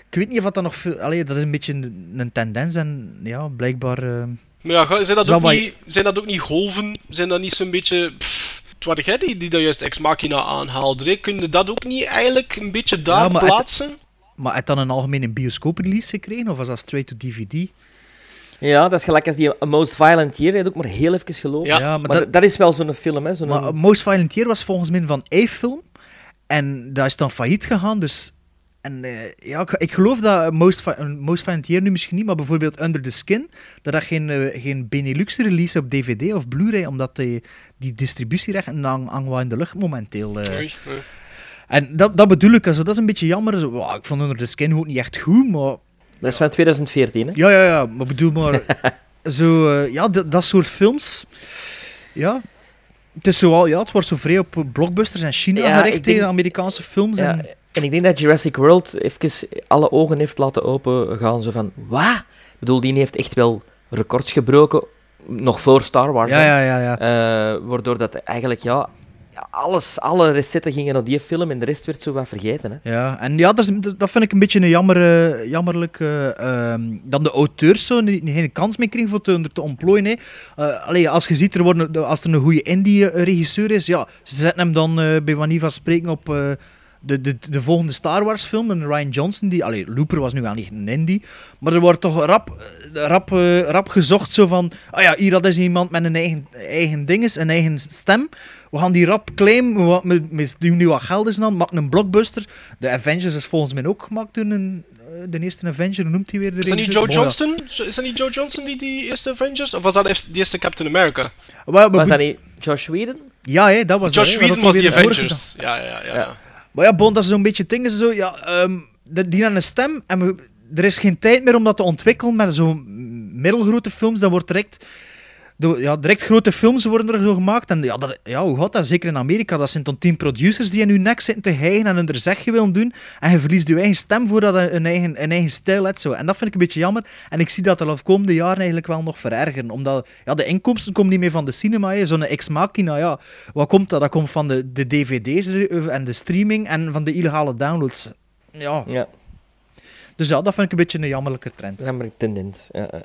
Speaker 4: Ik weet niet of dat nog veel. Allee, dat is een beetje een, een tendens en ja, blijkbaar. ehm,
Speaker 5: Maar ja, zijn dat, ook
Speaker 4: maar-
Speaker 5: niet, zijn dat ook niet golven? Zijn dat niet zo'n beetje... Pff, het waren jij die, die dat juist Ex Machina aanhaalde. hè? Kun je dat ook niet eigenlijk een beetje daar
Speaker 4: Ja, maar het-
Speaker 5: plaatsen?
Speaker 4: maar had dan een algemene bioscoop-release gekregen of was dat straight to DVD?
Speaker 6: Ja, dat is gelijk als die Most Violent Year. Dat heb ik ook maar heel even gelopen.
Speaker 5: Ja,
Speaker 4: maar,
Speaker 6: Maar,
Speaker 4: dat,
Speaker 6: dat, is wel zo'n film, hè. Zo'n
Speaker 4: maar Most Violent Year was volgens mij van A-film. En dat is dan failliet gegaan, dus... En eh, ja, ik, ik geloof dat Most, Most Violent Year nu misschien niet, maar bijvoorbeeld Under the Skin, dat dat geen, eh, geen Benelux-release op DVD of Blu-ray, omdat die, die distributierechten hang- hangen wel in de lucht momenteel. eh.
Speaker 5: Oei, oei.
Speaker 4: En dat, dat bedoel ik, also, dat is een beetje jammer. Zo, wow, ik vond Under the Skin ook niet echt goed, maar...
Speaker 6: Dat is van 2014, hè.
Speaker 4: Ja, ja, ja, maar bedoel maar... zo, eh, ja, dat, soort films... Ja... Het, is zo, ja, het wordt zo vrij op blockbusters en China
Speaker 6: Ja,
Speaker 4: gericht tegen Amerikaanse films.
Speaker 6: Ja,
Speaker 4: En,
Speaker 6: en ik denk dat Jurassic World even alle ogen heeft laten opengaan. Zo van, wat? Ik bedoel, die heeft echt wel records gebroken, nog voor Star Wars.
Speaker 4: ja, ja, ja, ja.
Speaker 6: Eh, waardoor dat eigenlijk, ja, alles, alle recetten gingen naar die film en de rest werd zo wat vergeten. Hè.
Speaker 4: Ja, en ja, dat, dat vind ik een beetje een jammer, eh, jammerlijk. ehm, dat de auteurs zo geen kans meer kregen voor te, te ontplooien. Hè. Allee, als je ziet, er worden, als er een goede indie-regisseur is, ja, ze zetten hem dan bij manier van spreken op de, de, de volgende Star Wars film. En Ryan Johnson, die, allee, Looper was nu wel niet een indie, maar er wordt toch rap, rap, rap gezocht zo van, ah ja, hier dat is iemand met een eigen, eigen dinges, een eigen stem. We gaan die rap claimen, we, we, we doen nu wat geld is dan, maken een blockbuster. De Avengers is volgens mij ook gemaakt toen een, eh, de eerste Avenger, hoe noemt hij weer de
Speaker 5: Is dat niet? Joe. Johnston? Is dat niet Joe Johnston die die eerste Avengers? Of was dat eerst- die eerste Captain America?
Speaker 4: Maar, maar,
Speaker 6: Was dat niet Josh Whedon?
Speaker 4: Ja, hè, dat was
Speaker 5: Josh Whedon was die
Speaker 4: de
Speaker 5: Avengers. Ja, ja, ja. ja.
Speaker 6: Ja.
Speaker 4: Maar ja, Bon, dat is zo'n beetje het ding. Is zo, ja, ehm, de- die hebben een stem en we- er is geen tijd meer om dat te ontwikkelen met zo'n middelgrote films. Dat wordt direct de, ja, direct grote films worden er zo gemaakt. En ja, dat, ja, hoe gaat dat? Zeker in Amerika. Dat zijn dan tien producers die in je nek zitten te hijgen en hun er zegje willen doen. En je verliest je eigen stem voordat je een eigen, een eigen stijl hebt. Zo. En dat vind ik een beetje jammer. En ik zie dat de komende jaren eigenlijk wel nog verergeren. Omdat ja, de inkomsten komen niet meer van de cinema. hè. Zo'n ex machina, ja. Wat komt dat? Dat komt van de, de dvd's en de streaming en van de illegale downloads. Ja.
Speaker 6: Ja,
Speaker 4: Dus ja, dat vind ik een beetje een jammerlijke trend.
Speaker 6: dat is een tendent. Ja, ja.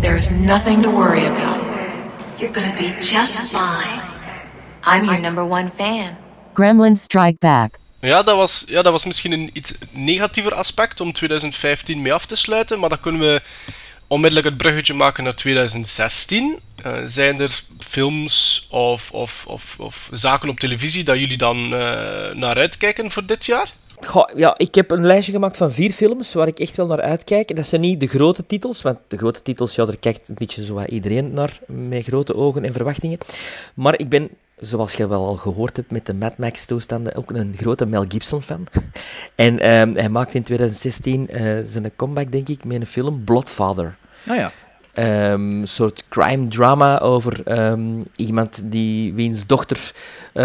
Speaker 1: There is nothing to worry about. You're gonna be just fine. I'm your number one fan.
Speaker 7: Gremlins Strike Back.
Speaker 5: Ja dat, was, ja, dat was misschien een iets negatiever aspect om 2015 mee af te sluiten, maar dan kunnen we onmiddellijk het bruggetje maken naar 2016. Eh, zijn er films of, of, of, of zaken op televisie dat jullie dan eh, naar uitkijken voor dit jaar?
Speaker 6: Ja, ik heb een lijstje gemaakt van vier films waar ik echt wel naar uitkijk. Dat zijn niet de grote titels, want de grote titels, ja, daar kijkt een beetje zo iedereen naar met grote ogen en verwachtingen. Maar ik ben, zoals je wel al gehoord hebt met de Mad Max-toestanden, ook een grote Mel Gibson-fan. En ehm, hij maakte in 2016 eh, zijn comeback, denk ik, met een film Bloodfather.
Speaker 4: Nou ja.
Speaker 6: Ehm, een soort crime drama over ehm, iemand die wiens dochter eh,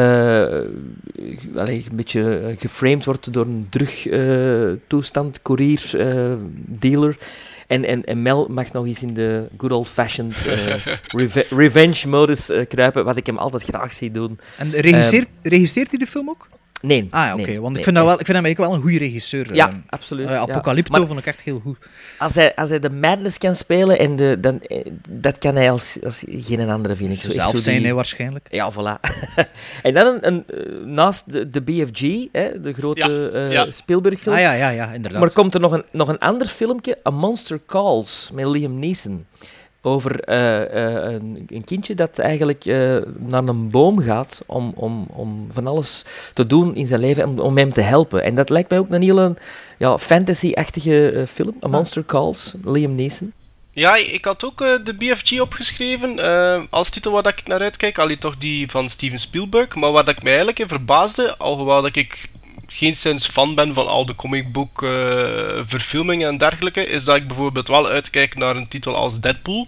Speaker 6: allee, een beetje eh, geframed wordt door een drugtoestand, courier, eh, dealer. En, en, en Mel mag nog eens in de good old-fashioned eh, reve- revenge-modus eh, kruipen, wat ik hem altijd graag zie doen.
Speaker 4: En regisseert, regisseert hij de film ook?
Speaker 6: Nee.
Speaker 4: Ah, ja, oké.
Speaker 6: nee,
Speaker 4: want
Speaker 6: nee,
Speaker 4: ik vind, dat wel, ik vind hem eigenlijk wel een goede regisseur.
Speaker 6: Ja,
Speaker 4: eh.
Speaker 6: absoluut. Ja.
Speaker 4: Apocalypto vond ik echt heel goed.
Speaker 6: Als hij, als hij de madness kan spelen, en de, dan, eh, dat kan hij als, als geen andere, vind ik. Zo
Speaker 4: Zelf
Speaker 6: zo
Speaker 4: zijn,
Speaker 6: die-
Speaker 4: hij waarschijnlijk.
Speaker 6: Ja, voilà. en dan een, een, eh, naast de, de BFG, hè, de grote
Speaker 5: Ja, ja.
Speaker 6: Spielberg-film,
Speaker 4: Ah ja, ja, ja, inderdaad.
Speaker 6: maar komt er nog een, nog een ander filmpje, A Monster Calls, met Liam Neeson. Over eh, eh, een, een kindje dat eigenlijk eh, naar een boom gaat om, om, om van alles te doen in zijn leven, om, om hem te helpen. En dat lijkt mij ook een hele ja, fantasy-achtige film, A Monster Calls, Liam Neeson.
Speaker 5: Ja, ik had ook de BFG opgeschreven als titel waar ik naar uitkijk. Alleen toch die van Steven Spielberg. Maar waar dat ik mij eigenlijk verbaasde, alhoewel dat ik geen sinds fan ben van al de comicbook eh, verfilmingen en dergelijke, is dat ik bijvoorbeeld wel uitkijk naar een titel als Deadpool.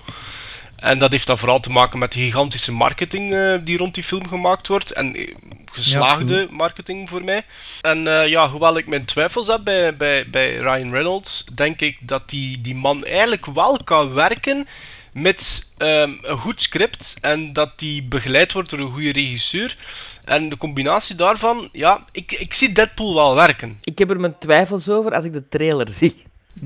Speaker 5: En dat heeft dan vooral te maken met de gigantische marketing eh, die rond die film gemaakt wordt. En eh, geslaagde marketing voor mij. En ja, hoewel ik mijn twijfels heb bij, bij, bij Ryan Reynolds, denk ik dat die, die man eigenlijk wel kan werken met ehm, een goed script. En dat die begeleid wordt door een goede regisseur. En de combinatie daarvan, ja, ik, ik zie Deadpool wel werken.
Speaker 6: Ik heb er mijn twijfels over als ik de trailer zie.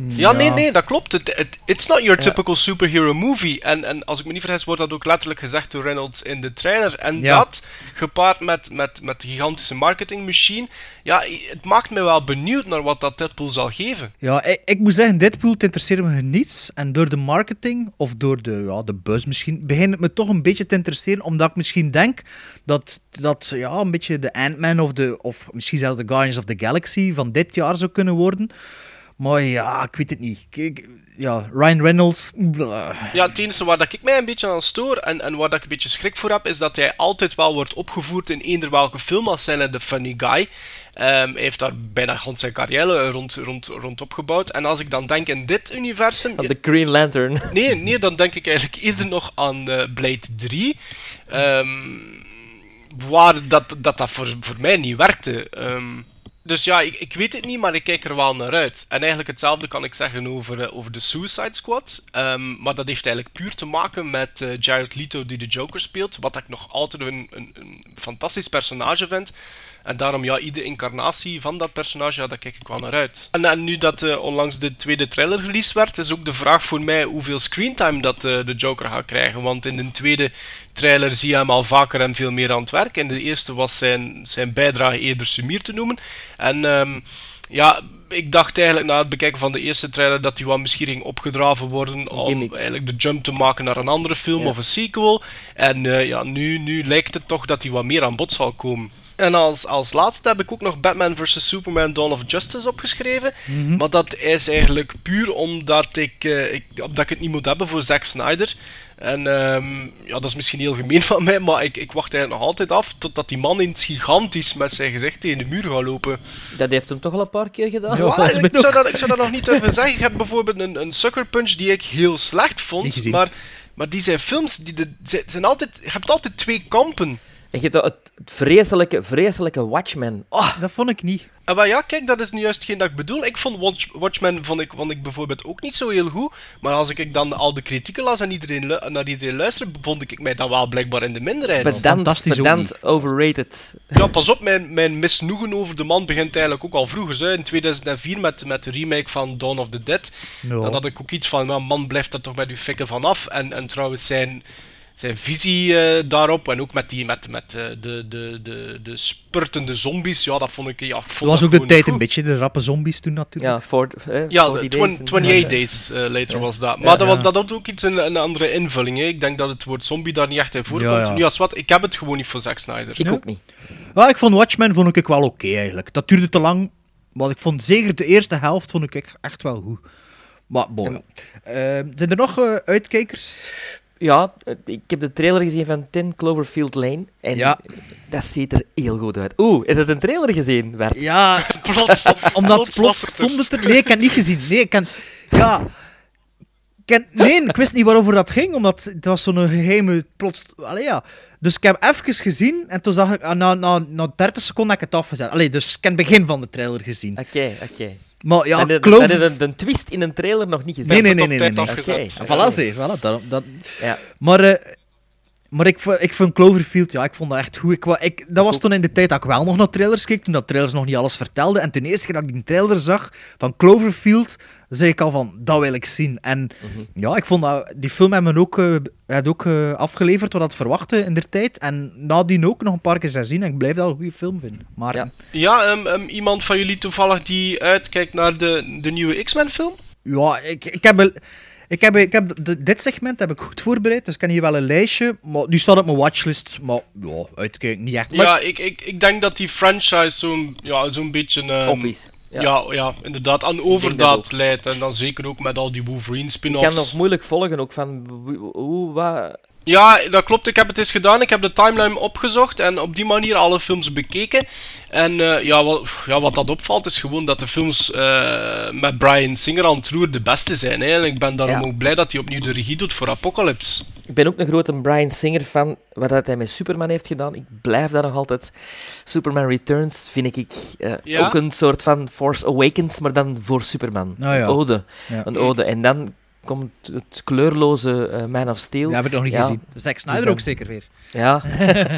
Speaker 5: Ja, nee, nee, dat klopt. Het, het, it's not your typical superhero movie. En, en als ik me niet vergis, wordt dat ook letterlijk gezegd door Reynolds in de trailer. En
Speaker 4: Ja.
Speaker 5: dat, gepaard met, met, met de gigantische marketingmachine, ja, het maakt me wel benieuwd naar wat dat Deadpool zal geven.
Speaker 4: Ja, ik, ik moet zeggen, Deadpool interesseert me niets. En door de marketing, of door de, ja, de buzz misschien, begint het me toch een beetje te interesseren. Omdat ik misschien denk dat dat ja, een beetje de Ant-Man of, de, of misschien zelfs de Guardians of the Galaxy van dit jaar zou kunnen worden. Maar ja, ik weet het niet. Kijk, ja, Ryan Reynolds... blah.
Speaker 5: Ja, het enige waar dat ik mij een beetje aan stoor en, en waar dat ik een beetje schrik voor heb, is dat hij altijd wel wordt opgevoerd in eender welke film als zijnde de funny guy. Ehm, hij heeft daar bijna gewoon zijn carrière rond, rond, rond opgebouwd. En als ik dan denk in dit universum...
Speaker 6: De Green Lantern.
Speaker 5: Nee, nee, dan denk ik eigenlijk eerder nog aan eh, Blade 3. ehm, waar dat, dat, dat voor, voor mij niet werkte. Ehm, dus ja, ik, ik weet het niet, maar ik kijk er wel naar uit. En eigenlijk hetzelfde kan ik zeggen over, eh, over de Suicide Squad. Ehm, maar dat heeft eigenlijk puur te maken met eh, Jared Leto die de Joker speelt. Wat ik nog altijd een, een, een fantastisch personage vind. En daarom, ja, iedere incarnatie van dat personage, ja, daar kijk ik wel naar uit. En, en nu dat eh, onlangs de tweede trailer released werd, is ook de vraag voor mij hoeveel screentime dat eh, de Joker gaat krijgen. Want in de tweede trailer zie je hem al vaker en veel meer aan het werk. In de eerste was zijn, zijn bijdrage eerder sumier te noemen. En ehm, ja, ik dacht eigenlijk na het bekijken van de eerste trailer dat hij wat misschien ging opgedraven worden om
Speaker 6: gimmick.
Speaker 5: eigenlijk de jump te maken naar een andere film
Speaker 6: Ja.
Speaker 5: of een sequel. En eh, ja, nu, nu lijkt het toch dat hij wat meer aan bod zal komen. En als, als laatste heb ik ook nog Batman vs. Superman Dawn of Justice opgeschreven. Maar dat is eigenlijk puur omdat ik, eh, ik, omdat ik het niet moet hebben voor Zack Snyder. En ehm, ja, dat is misschien heel gemeen van mij, maar ik, ik wacht eigenlijk nog altijd af totdat die man in het gigantisch met zijn gezicht tegen de muur gaat lopen.
Speaker 6: Dat heeft hem toch al een paar keer gedaan.
Speaker 4: Ja.
Speaker 5: Ik, zou dat, ik zou dat nog niet durven zeggen. Ik heb bijvoorbeeld een, een Sucker Punch die ik heel slecht
Speaker 4: Niet
Speaker 5: vond,
Speaker 4: gezien.
Speaker 5: maar Maar die zijn films, die de, zijn altijd, je hebt altijd twee kampen.
Speaker 6: En je hebt het, het vreselijke, vreselijke Watchmen. Oh,
Speaker 4: Dat vond ik niet.
Speaker 5: En maar ja, kijk, dat is nu juist geen dat ik bedoel. Ik vond Watch, Watchmen vond ik, vond ik bijvoorbeeld ook niet zo heel goed. Maar als ik dan al de kritieken las en iedereen, naar iedereen luisterde, vond ik mij dan wel blijkbaar in de minderheid.
Speaker 6: pedant, pedant, overrated.
Speaker 5: Ja, pas op, mijn, mijn misnoegen over de man begint eigenlijk ook al vroeger. In 2004 met, met de remake van Dawn of the Dead.
Speaker 4: No.
Speaker 5: Dan had ik ook iets van, nou, man, blijft er toch met uw fikken vanaf. En, en trouwens, zijn, zijn visie eh, daarop, en ook met, die, met, met eh, de, de, de, de spurtende zombies, ja, dat vond ik... Ja, ik vond
Speaker 4: Dat was ook de tijd
Speaker 5: goed.
Speaker 4: een beetje, de rappe zombies toen natuurlijk.
Speaker 6: Ja, for, eh,
Speaker 5: Ja,
Speaker 6: 40
Speaker 5: de
Speaker 6: days.
Speaker 5: 20 28 Days eh, later was dat. Maar
Speaker 6: Ja.
Speaker 5: dat, dat had ook iets een, een andere invulling. Hè. Ik denk dat het woord zombie daar niet echt in voorkomt.
Speaker 4: Ja, ja.
Speaker 5: Nu als wat, ik heb het gewoon niet voor Zack Snyder.
Speaker 6: Ik
Speaker 4: Ja.
Speaker 6: ook niet.
Speaker 4: Ja, ik vond Watchmen vond ik wel oké eigenlijk. Dat duurde te lang, maar ik vond zeker de eerste helft vond ik echt, wel goed. Maar bon, ja. Eh, zijn er nog uitkijkers?
Speaker 6: Ja, eh, ik heb de trailer gezien van 10 Cloverfield Lane. En
Speaker 4: Ja.
Speaker 6: dat ziet er heel goed uit. Oeh, heb je een trailer gezien, Bert?
Speaker 4: Ja,
Speaker 5: Plots,
Speaker 4: omdat plots
Speaker 5: het er.
Speaker 4: stond het er. Nee, ik heb het niet gezien. Nee, ik ken. Ja. Ik nee, ik wist niet waarover dat ging, omdat het was zo'n geheime plots. Allee, ja. Dus ik heb even gezien en toen zag ik, ah, na, na, na 30 seconden heb ik het afgezet. Allee, dus ik heb het begin van de trailer gezien.
Speaker 6: Oké, oké.
Speaker 4: Maar ja,
Speaker 6: en de,
Speaker 4: Clover...
Speaker 6: en de, de twist in een trailer nog niet gezien?
Speaker 4: Nee, nee,
Speaker 5: het
Speaker 4: nee, nee. nee, nee. Voilà, zie, voilà, dat, dat,
Speaker 6: Ja.
Speaker 4: Maar, eh, maar ik, ik vond Cloverfield, ja, ik vond dat echt goed. Ik, ik, dat was toen in de tijd dat ik wel nog naar trailers keek, toen dat trailers nog niet alles vertelden. En de eerste keer dat ik die trailer zag van Cloverfield, zei ik al van, dat wil ik zien. En
Speaker 6: Mhm.
Speaker 4: ja, ik vond dat, die film hebben me ook, eh, had ook eh, afgeleverd wat dat verwachtte in der tijd. En nadien ook nog een paar keer zijn zien en ik blijf dat een goede film vinden. Maar
Speaker 6: Ja.
Speaker 5: Ja, ehm, ehm, iemand van jullie toevallig die uitkijkt naar de, de nieuwe X-Men film?
Speaker 4: Ja, ik, ik heb, een- ik heb, ik heb de- dit segment heb ik goed voorbereid, dus ik heb hier wel een lijstje. Maar die staat op mijn watchlist, maar ja, uitkijken niet echt. Maar
Speaker 5: Ja, ik, ik, ik denk dat die franchise zo'n ja, zo'n beetje...
Speaker 6: is. Ja.
Speaker 5: Ja. Ja, inderdaad, aan overdaad leidt. En dan zeker ook met al die Wolverine
Speaker 6: Ik
Speaker 5: spin-offs.
Speaker 6: kan nog moeilijk volgen ook van hoe, hoe wat...
Speaker 5: Ja, dat klopt. Ik heb het eens gedaan. Ik heb de timeline opgezocht en op die manier alle films bekeken. En eh, ja, wat, ja, wat dat opvalt is gewoon dat de films eh, met Brian Singer aan het roer de beste zijn. Hè. En ik ben daarom
Speaker 6: Ja.
Speaker 5: ook blij dat hij opnieuw de regie doet voor Apocalypse.
Speaker 6: Ik ben ook een grote Brian Singer fan. Wat dat hij met Superman heeft gedaan, ik blijf dat nog altijd. Superman Returns vind ik eh,
Speaker 5: Ja?
Speaker 6: ook een soort van Force Awakens, maar dan voor Superman.
Speaker 4: Ah, ja.
Speaker 6: Een ode.
Speaker 4: Ja.
Speaker 6: Een ode. En dan komt het kleurloze eh, Man of Steel.
Speaker 4: Dat heb ik nog niet
Speaker 6: Ja.
Speaker 4: gezien. Zack Snyder
Speaker 6: Dus
Speaker 4: ook
Speaker 6: dat-
Speaker 4: zeker weer.
Speaker 6: Ja.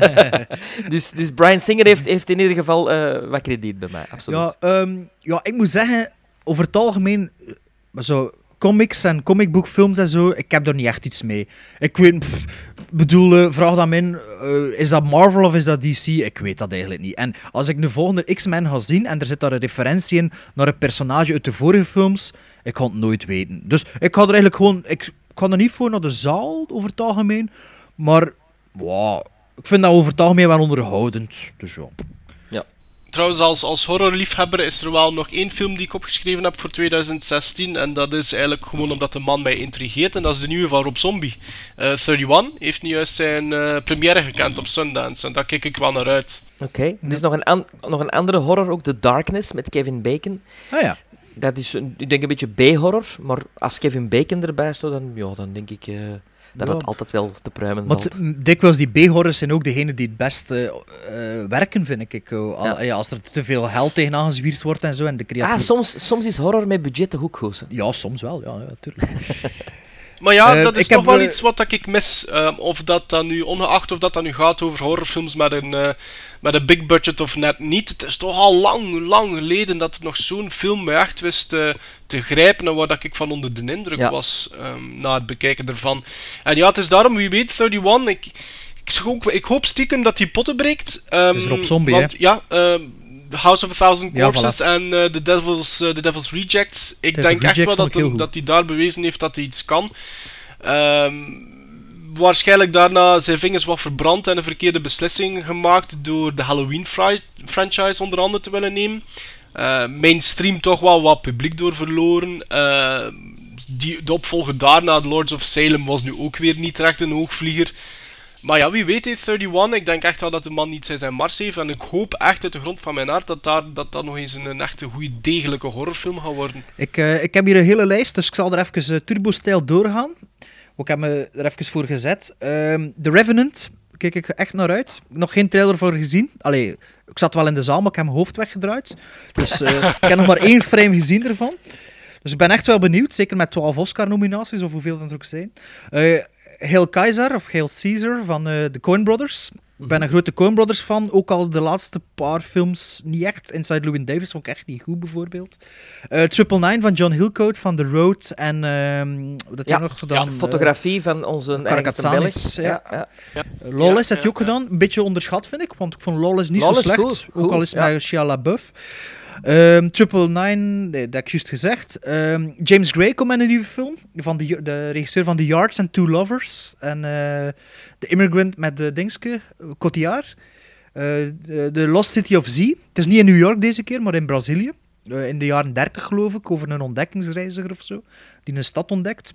Speaker 6: dus, dus Brian Singer heeft, heeft in ieder geval eh, wat krediet bij mij, absoluut.
Speaker 4: Ja, ehm, ja, ik moet zeggen, over het algemeen, eh, maar zo comics en comicboekfilms en zo, ik heb daar niet echt iets mee. Ik weet, pff, bedoel, vraag me in, eh, is dat Marvel of is dat DC? Ik weet dat eigenlijk niet. En als ik de volgende X-Men ga zien en er zit daar een referentie in naar een personage uit de vorige films, ik ga het nooit weten. Dus ik ga er eigenlijk gewoon, ik, ik er niet voor naar de zaal, over het algemeen, maar, wow, ik vind dat over het algemeen wel onderhoudend. Dus ja.
Speaker 5: Trouwens, als, als horrorliefhebber is er wel nog één film die ik opgeschreven heb voor 2016. En dat is eigenlijk gewoon omdat de man mij intrigeert. En dat is de nieuwe van Rob Zombie. Eh 31 heeft nu juist zijn eh, première gekend op Sundance. En daar kijk ik wel naar uit.
Speaker 6: Oké, dus nog een, an- nog een andere horror, ook The Darkness met Kevin Bacon.
Speaker 4: Ah ja.
Speaker 6: Dat is, een, ik denk, een beetje B-horror, maar als Kevin Bacon erbij staat, dan, ja, dan denk ik eh, dat
Speaker 4: Ja.
Speaker 6: het altijd wel te pruimen
Speaker 4: Want
Speaker 6: valt.
Speaker 4: m, dikwijls die B-horrors zijn ook degene die het best eh, werken, vind ik. eh, al-
Speaker 6: Ja.
Speaker 4: ja, als er te veel geld tegenaan gezwierd wordt en zo. En de creatief...
Speaker 6: Ah, soms, soms is horror met budget goed. hè?
Speaker 4: Ja, soms wel, ja, ja tuurlijk.
Speaker 5: Maar ja,
Speaker 4: Eh,
Speaker 5: dat is
Speaker 4: ik
Speaker 5: toch
Speaker 4: heb,
Speaker 5: wel iets wat dat ik mis. Ehm, of dat dan nu, ongeacht of dat dan nu gaat over horrorfilms met een, eh, met een big budget of net niet. Het is toch al lang, lang geleden dat er nog zo'n film me echt wist eh, te grijpen. En waar dat ik van onder de indruk
Speaker 6: Ja.
Speaker 5: was ehm, na het bekijken ervan. En ja, het is daarom, wie weet, 31. Ik, ik, ik hoop stiekem dat die potten breekt. Ehm,
Speaker 4: Het is Rob Zombie,
Speaker 5: want, Ja, ehm, The House of a Thousand
Speaker 4: Ja,
Speaker 5: Corpses en eh, The, Devil's, eh, The Devil's Rejects. Ik denk echt wel dat, dat hij daar bewezen heeft dat hij iets kan. Ehm, waarschijnlijk daarna zijn vingers wat verbrand en een verkeerde beslissing gemaakt door de Halloween franchise onder andere te willen nemen. Eh, mainstream toch wel wat publiek door verloren. Eh, die, de opvolger daarna, Lords of Salem, was nu ook weer niet echt een hoogvlieger. Maar ja, wie weet, hè, 31. Ik denk echt wel dat de man niet zijn mars heeft. En ik hoop echt uit de grond van mijn hart dat daar, dat, dat nog eens een, echte goede, degelijke horrorfilm gaat worden.
Speaker 4: ik, eh, ik heb hier een hele lijst, dus ik zal er even uh, turbo-stijl doorgaan. Ik heb me er even voor gezet. Ehm The Revenant, kijk ik echt naar uit. Nog geen trailer voor gezien. Allee, ik zat wel in de zaal, maar ik heb mijn hoofd weggedraaid. Dus eh, ik heb nog maar één frame gezien ervan. Dus ik ben echt wel benieuwd, zeker met 12 Oscar-nominaties, of hoeveel dat er ook zijn. Eh Hail Kaiser, of Hail Caesar, van eh, de Coen Brothers. Ik ben een grote Coen Brothers fan, ook al de laatste paar films niet echt. Inside Llewyn Davis vond ik echt niet goed, bijvoorbeeld. Eh Triple Nine van John Hillcoat van The Road. En ehm wat had hij
Speaker 6: Ja,
Speaker 4: nog gedaan?
Speaker 6: Ja, fotografie van onze
Speaker 4: Karakatsanis, ja.
Speaker 6: Ja, ja.
Speaker 4: Eh, Lawless
Speaker 5: Ja,
Speaker 4: had hij ook gedaan. Een beetje onderschat, vind ik, want ik vond Lawless niet
Speaker 6: Lawless
Speaker 4: zo slecht.
Speaker 6: goed,
Speaker 4: ook
Speaker 6: goed,
Speaker 4: al is het
Speaker 6: ja.
Speaker 4: met Shia LaBeouf. Ehm Triple Nine, nee, dat heb ik juist gezegd. Ehm, James Gray komt met een nieuwe film. Van de, de regisseur van The Yards and Two Lovers. En eh The Immigrant met de Dingske, Cotillard. Eh, de, Lost City of Z. Het is niet in New York deze keer, maar in Brazilië. Eh, in de jaren 30 geloof ik, over een ontdekkingsreiziger of zo. Die een stad ontdekt.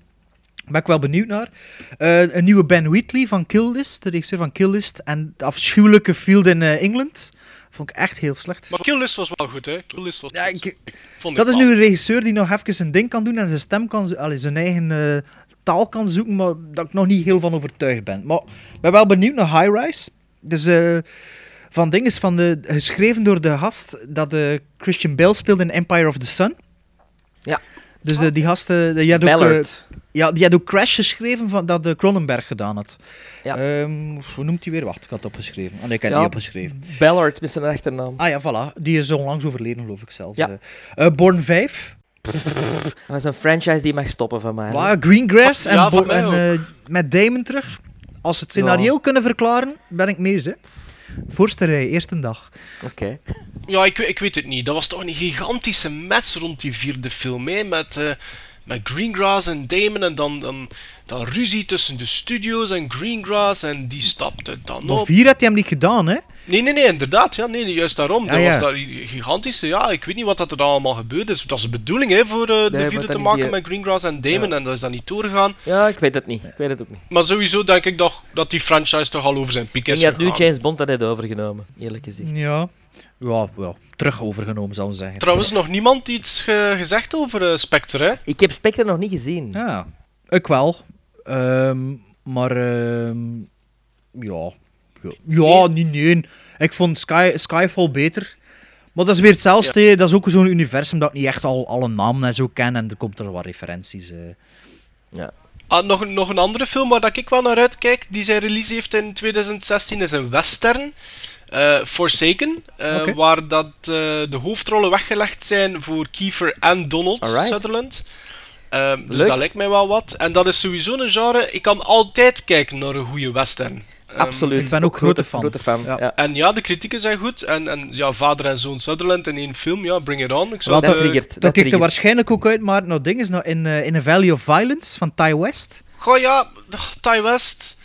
Speaker 4: Ben ik wel benieuwd naar. Een nieuwe Ben Wheatley van Kill List, de regisseur van Kill List. En de afschuwelijke Field in England. Vond ik echt heel slecht.
Speaker 5: Maar Kill List was wel goed, hè? Kill List was
Speaker 4: Ja,
Speaker 5: goed.
Speaker 4: ik-
Speaker 5: Vond
Speaker 4: Dat is nu een regisseur die nog even zijn ding kan doen en zijn stem kan, zijn eigen eh, taal kan zoeken, maar dat ik nog niet heel van overtuigd ben. Maar ik ben wel benieuwd naar High Rise. Dus eh, van ding is van de, geschreven door de gast dat de Christian Bale speelde in Empire of the Sun.
Speaker 6: Ja.
Speaker 4: Dus eh, die gasten, die had ook, eh, ja, die had ook Crash geschreven van, dat de Cronenberg gedaan had.
Speaker 6: Ja.
Speaker 4: Ehm, hoe noemt hij weer? Wacht, ik had het opgeschreven. Oh nee, ik heb het
Speaker 6: Ja.
Speaker 4: niet opgeschreven.
Speaker 6: Ballard met zijn achternaam.
Speaker 4: Ah ja, voilà. Die is onlangs overleden, geloof ik zelfs.
Speaker 6: Ja.
Speaker 4: eh. Eh, Born 5.
Speaker 6: Dat is een franchise die mag stoppen van mij.
Speaker 4: Greengrass en,
Speaker 5: Ja, mij
Speaker 4: en eh, met Damon terug. Als ze het scenario kunnen verklaren, ben ik mee, hè. Voorste rij, eerste dag.
Speaker 6: Oké.
Speaker 5: Ja, ik, ik weet het niet. Dat was toch een gigantische mess rond die vierde film, hè? Met, eh, met Greengrass en Damon en dan, dan, dan ruzie tussen de studios en Greengrass en die stapte dan
Speaker 4: Maar
Speaker 5: op.
Speaker 4: vier had hij hem niet gedaan, hè.
Speaker 5: Nee, nee, nee, inderdaad. Ja, nee, juist daarom.
Speaker 4: Ja,
Speaker 5: dat
Speaker 4: ja.
Speaker 5: was daar een gigantische... Ja, ik weet niet wat dat er dan allemaal gebeurd is. Het was de bedoeling hè, voor eh, de vierde
Speaker 6: dan
Speaker 5: te maken
Speaker 6: die-
Speaker 5: met Greengrass en Damon
Speaker 6: Ja.
Speaker 5: en dat is dan niet doorgegaan.
Speaker 6: Ja, ik weet het niet. Ik weet het ook niet.
Speaker 5: Maar sowieso denk ik toch dat die franchise toch al over zijn piek
Speaker 6: En
Speaker 5: is
Speaker 6: je had nu. James Bond dat heeft overgenomen, eerlijk gezegd.
Speaker 4: Ja. Ja, ja, terug overgenomen, zou ik zeggen.
Speaker 5: Trouwens, nog niemand iets ge- gezegd over eh, Spectre, hè?
Speaker 6: Ik heb Spectre nog niet gezien.
Speaker 4: Ja, ik wel. Ehm, maar, ehm, ja. Ja, ja niet nee. Ik vond Sky, Skyfall beter. Maar dat is weer hetzelfde. Dat is ook zo'n universum dat ik niet echt al alle namen en zo ken. En er komt er wat referenties. eh.
Speaker 6: Ja.
Speaker 5: Ah, nog, een- nog een andere film waar dat ik wel naar uitkijk, die zijn release heeft in 2016, is een western. eh, Forsaken, eh, waar dat, eh, de hoofdrollen weggelegd zijn voor Kiefer en Donald
Speaker 6: Alright.
Speaker 5: Sutherland. Ehm, dus
Speaker 6: Leuk.
Speaker 5: dat lijkt mij wel wat. En dat is sowieso een genre, ik kan altijd kijken naar een goede western. Ehm,
Speaker 6: Absoluut.
Speaker 4: ik ben ook grote fan.
Speaker 6: Grote fan.
Speaker 4: Ja.
Speaker 6: Ja.
Speaker 5: En ja, de kritieken zijn goed. En, en ja, vader en zoon Sutherland in één film, ja, bring it on. Ik zou
Speaker 6: Dat
Speaker 5: eh,
Speaker 6: triggert.
Speaker 4: Dat
Speaker 6: Dat
Speaker 4: kijkt er waarschijnlijk ook uit, maar nou ding is nou in, eh, in a Valley of Violence van Ty West.
Speaker 5: Goh ja, Ty West.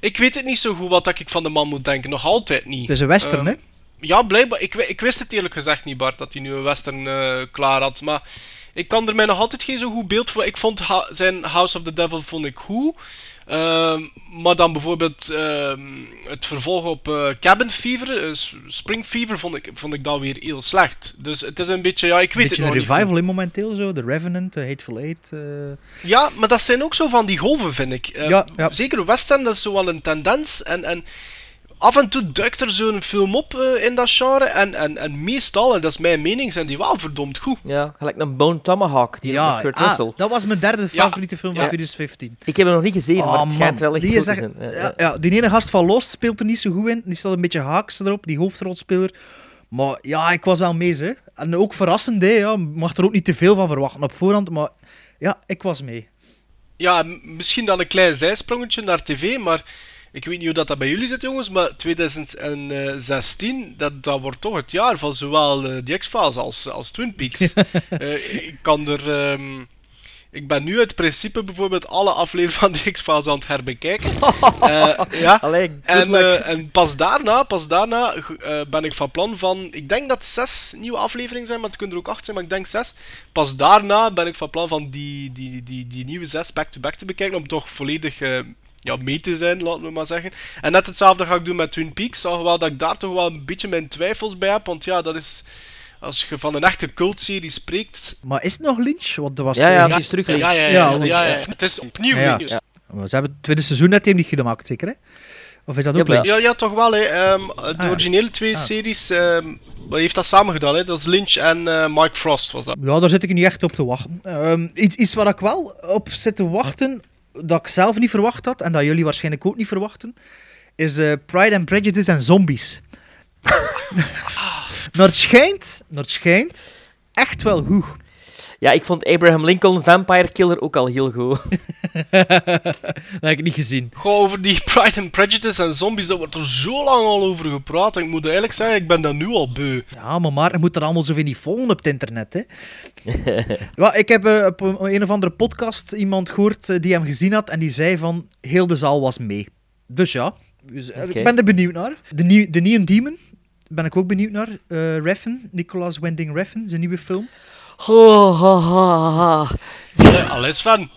Speaker 5: Ik weet het niet zo goed wat dat ik van de man moet denken. Nog altijd niet.
Speaker 4: Dat is een western,
Speaker 5: Ehm,
Speaker 4: hè?
Speaker 5: Ja, blijkbaar. Ik, ik wist het eerlijk gezegd niet, Bart, dat hij nu een western eh, klaar had. Maar ik kan er mij nog altijd geen zo goed beeld voor. Ik vond ha- zijn House of the Devil vond ik goed. Ehm, maar dan bijvoorbeeld ehm, het vervolg op eh, Cabin Fever, eh, Spring Fever, vond ik, vond ik dat weer heel slecht. Dus het is een beetje, ja, ik
Speaker 4: Een
Speaker 5: weet
Speaker 4: beetje
Speaker 5: het
Speaker 4: een
Speaker 5: nog niet
Speaker 4: revival in momenteel zo. The Revenant, The Hateful Eight. eh.
Speaker 5: Ja, maar dat zijn ook zo van die golven, vind ik. Eh,
Speaker 4: Ja, ja.
Speaker 5: Zeker western, dat is zo wel een tendens. En, en af en toe duikt er zo'n film op eh, in dat genre. En, en, en meestal, en dat is mijn mening, zijn die wel verdomd goed.
Speaker 6: Ja, gelijk een Bone Tomahawk, die
Speaker 4: Ja,
Speaker 6: Kurt
Speaker 4: ah,
Speaker 6: Russell.
Speaker 4: dat was mijn derde
Speaker 5: Ja.
Speaker 4: favoriete film van
Speaker 6: Ja.
Speaker 4: 2015.
Speaker 6: Ik heb hem nog niet gezien, maar
Speaker 4: Oh,
Speaker 6: het schijnt wel echt
Speaker 4: die
Speaker 6: goed te zijn. Ja,
Speaker 4: ja,
Speaker 6: ja.
Speaker 4: ja, die ene gast van Lost speelt er niet zo goed in. Die staat een beetje haaks erop, die hoofdrolspeler. Maar ja, ik was wel mee, hè. En ook verrassend, hè. Ja. Mag er ook niet te veel van verwachten op voorhand, maar ja, ik was mee.
Speaker 5: Ja, misschien dan een klein zijsprongetje naar tv, maar ik weet niet hoe dat, dat bij jullie zit, jongens. Maar 2016, dat, dat wordt toch het jaar van zowel eh The X-Files als, als Twin Peaks. Eh, ik kan er. ehm, ik ben nu uit principe bijvoorbeeld alle afleveringen van The X-Files aan het herbekijken. Eh, ja.
Speaker 6: Allee,
Speaker 5: En, pas daarna, pas daarna ben ik van plan van. Ik denk dat zes nieuwe afleveringen zijn, maar het kunnen er ook acht zijn, maar ik denk zes. Pas daarna ben ik van plan van die, die, die, die nieuwe zes back-to-back te bekijken, om toch volledig ja, mee te zijn, laten we maar zeggen. En net hetzelfde ga ik doen met Twin Peaks, alhoewel dat ik daar toch wel een beetje mijn twijfels bij heb, want ja, dat is. Als je van een echte cultserie spreekt.
Speaker 4: Maar is het nog Lynch? Want er was...
Speaker 6: Ja, ja,
Speaker 4: eh,
Speaker 6: het is terug links.
Speaker 5: Ja, ja, ja.
Speaker 4: Ja,
Speaker 5: ja,
Speaker 4: Lynch,
Speaker 5: ja,
Speaker 4: ja.
Speaker 5: Het is opnieuw
Speaker 4: Ja,
Speaker 5: Lynch.
Speaker 6: ja.
Speaker 4: Ze hebben het tweede seizoen net even niet gemaakt, zeker hè? Of is dat ook. Lynch?
Speaker 5: Ja, ja, toch wel. Hè. Ehm, de
Speaker 4: ja.
Speaker 5: originele twee
Speaker 4: Ah.
Speaker 5: series ehm, wat heeft dat samen gedaan. Hè. Dat is Lynch en eh, Mike Frost was dat.
Speaker 4: Ja, daar zit ik niet echt op te wachten. Ehm, iets, iets waar ik wel op zit te wachten, dat ik zelf niet verwacht had, en dat jullie waarschijnlijk ook niet verwachten, is eh, Pride and Prejudice en Zombies. naar het schijnt, naar het schijnt, echt wel goed.
Speaker 6: Ja, ik vond Abraham Lincoln Vampire Killer ook al heel goed.
Speaker 4: dat heb ik niet gezien.
Speaker 5: Goh, over die Pride and Prejudice en zombies, daar wordt er zo lang al over gepraat. En ik moet eigenlijk zeggen, ik ben dat nu al beu.
Speaker 4: Ja, maar Maarten moet er allemaal zoveel niet volgen op het internet, hè. ja, ik heb eh, op een, een of andere podcast iemand gehoord eh, die hem gezien had en die zei van, heel de zaal was mee. Dus ja, dus, eh, ik ben er benieuwd naar. De, nieuw, de Neon Demon ben ik ook benieuwd naar. Eh Reffen, Nicolas Winding Reffen, zijn nieuwe film.
Speaker 6: Ho.
Speaker 5: Uh, Allee, Sven.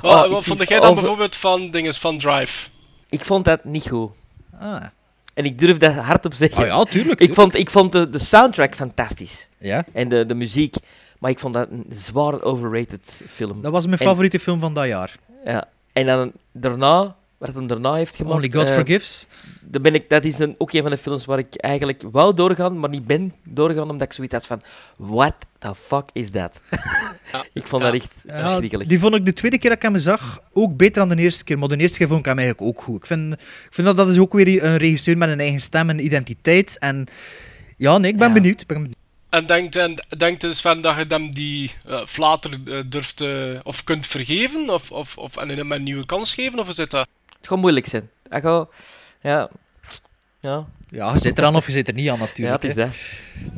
Speaker 5: wat
Speaker 6: vind
Speaker 5: vond jij dan
Speaker 6: over-
Speaker 5: bijvoorbeeld van dinges van Drive?
Speaker 6: Ik vond dat niet goed.
Speaker 4: Ah,
Speaker 6: En ik durf dat hardop zeggen.
Speaker 4: ah ja, tuurlijk.
Speaker 6: Ik vond, ik vond de, de soundtrack fantastisch.
Speaker 4: Ja,
Speaker 6: En de, de muziek. Maar ik vond dat een zwaar overrated film.
Speaker 4: dat was mijn
Speaker 6: En-
Speaker 4: favoriete film van dat jaar.
Speaker 6: Ja. En dan daarna, wat hij daarna heeft gemaakt...
Speaker 4: Only God
Speaker 6: eh,
Speaker 4: Forgives.
Speaker 6: dan ben ik, dat is een, ook een van de films waar ik eigenlijk wou doorgaan, maar niet ben doorgaan, omdat ik zoiets had van... What the fuck is that?
Speaker 5: Ja.
Speaker 6: ik vond
Speaker 5: Ja.
Speaker 6: dat echt
Speaker 4: Ja,
Speaker 6: verschrikkelijk.
Speaker 4: die vond ik de tweede keer dat ik hem zag ook beter dan de eerste keer. Maar de eerste keer vond ik hem eigenlijk ook goed. Ik vind, ik vind dat dat is ook weer een regisseur met een eigen stem en identiteit. En ja, nee, ik ben
Speaker 6: Ja.
Speaker 4: benieuwd. Ik ben benieuwd.
Speaker 5: En denkt, en, denkt dus Sven dat je hem die eh, flater eh, durft eh, of kunt vergeven? Of, of, of en hem een nieuwe kans geven? Of is het dat?
Speaker 6: Het gaat moeilijk zijn. Gaat... Ja. Ja,
Speaker 4: Ja, je zit er aan of je zit er niet aan
Speaker 6: ja
Speaker 4: natuurlijk.
Speaker 6: het is dat.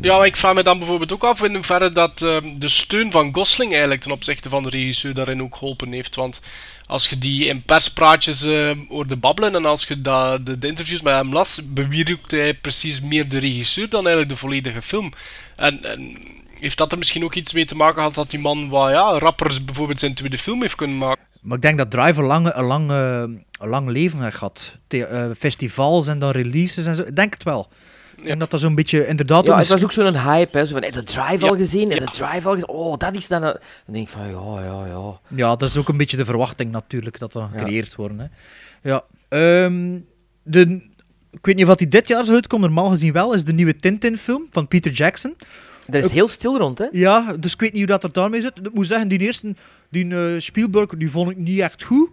Speaker 5: Ja, maar ik vraag me dan bijvoorbeeld ook af in hoeverre dat ehm, de steun van Gosling eigenlijk ten opzichte van de regisseur daarin ook geholpen heeft. Want als je die in perspraatjes ehm hoorde babbelen en als je dat, de, de interviews met hem las, bewierkte hij precies meer de regisseur dan eigenlijk de volledige film. En, en heeft dat er misschien ook iets mee te maken gehad dat die man wat ja, rapper bijvoorbeeld zijn tweede film heeft kunnen maken?
Speaker 4: Maar ik denk dat Drive een, lange, een, lang, een lang leven heeft gehad. The- eh, festivals en dan releases en zo. Ik denk het wel. Ik denk dat dat zo'n beetje inderdaad...
Speaker 6: Ja,
Speaker 4: ook
Speaker 6: het was ook zo'n hype, hè. Zo van, heb je de Drive
Speaker 5: Ja.
Speaker 6: al gezien? Heb je
Speaker 5: Ja.
Speaker 6: de Drive al gezien? Oh, dat is dan... Een... Dan denk ik van, ja, ja, ja.
Speaker 4: Ja, dat is ook een beetje de verwachting natuurlijk, dat dat
Speaker 6: Ja.
Speaker 4: gecreëerd wordt. Hè. Ja. Ehm, de, ik weet niet of die dit jaar zou uitkomen, normaal gezien wel, is de nieuwe Tintin-film van Peter Jackson.
Speaker 6: Er is heel stil rond, hè.
Speaker 4: Ja, dus ik weet niet hoe dat er daarmee zit. Ik moet zeggen, die eerste, die eh, Spielberg, die vond ik niet echt goed.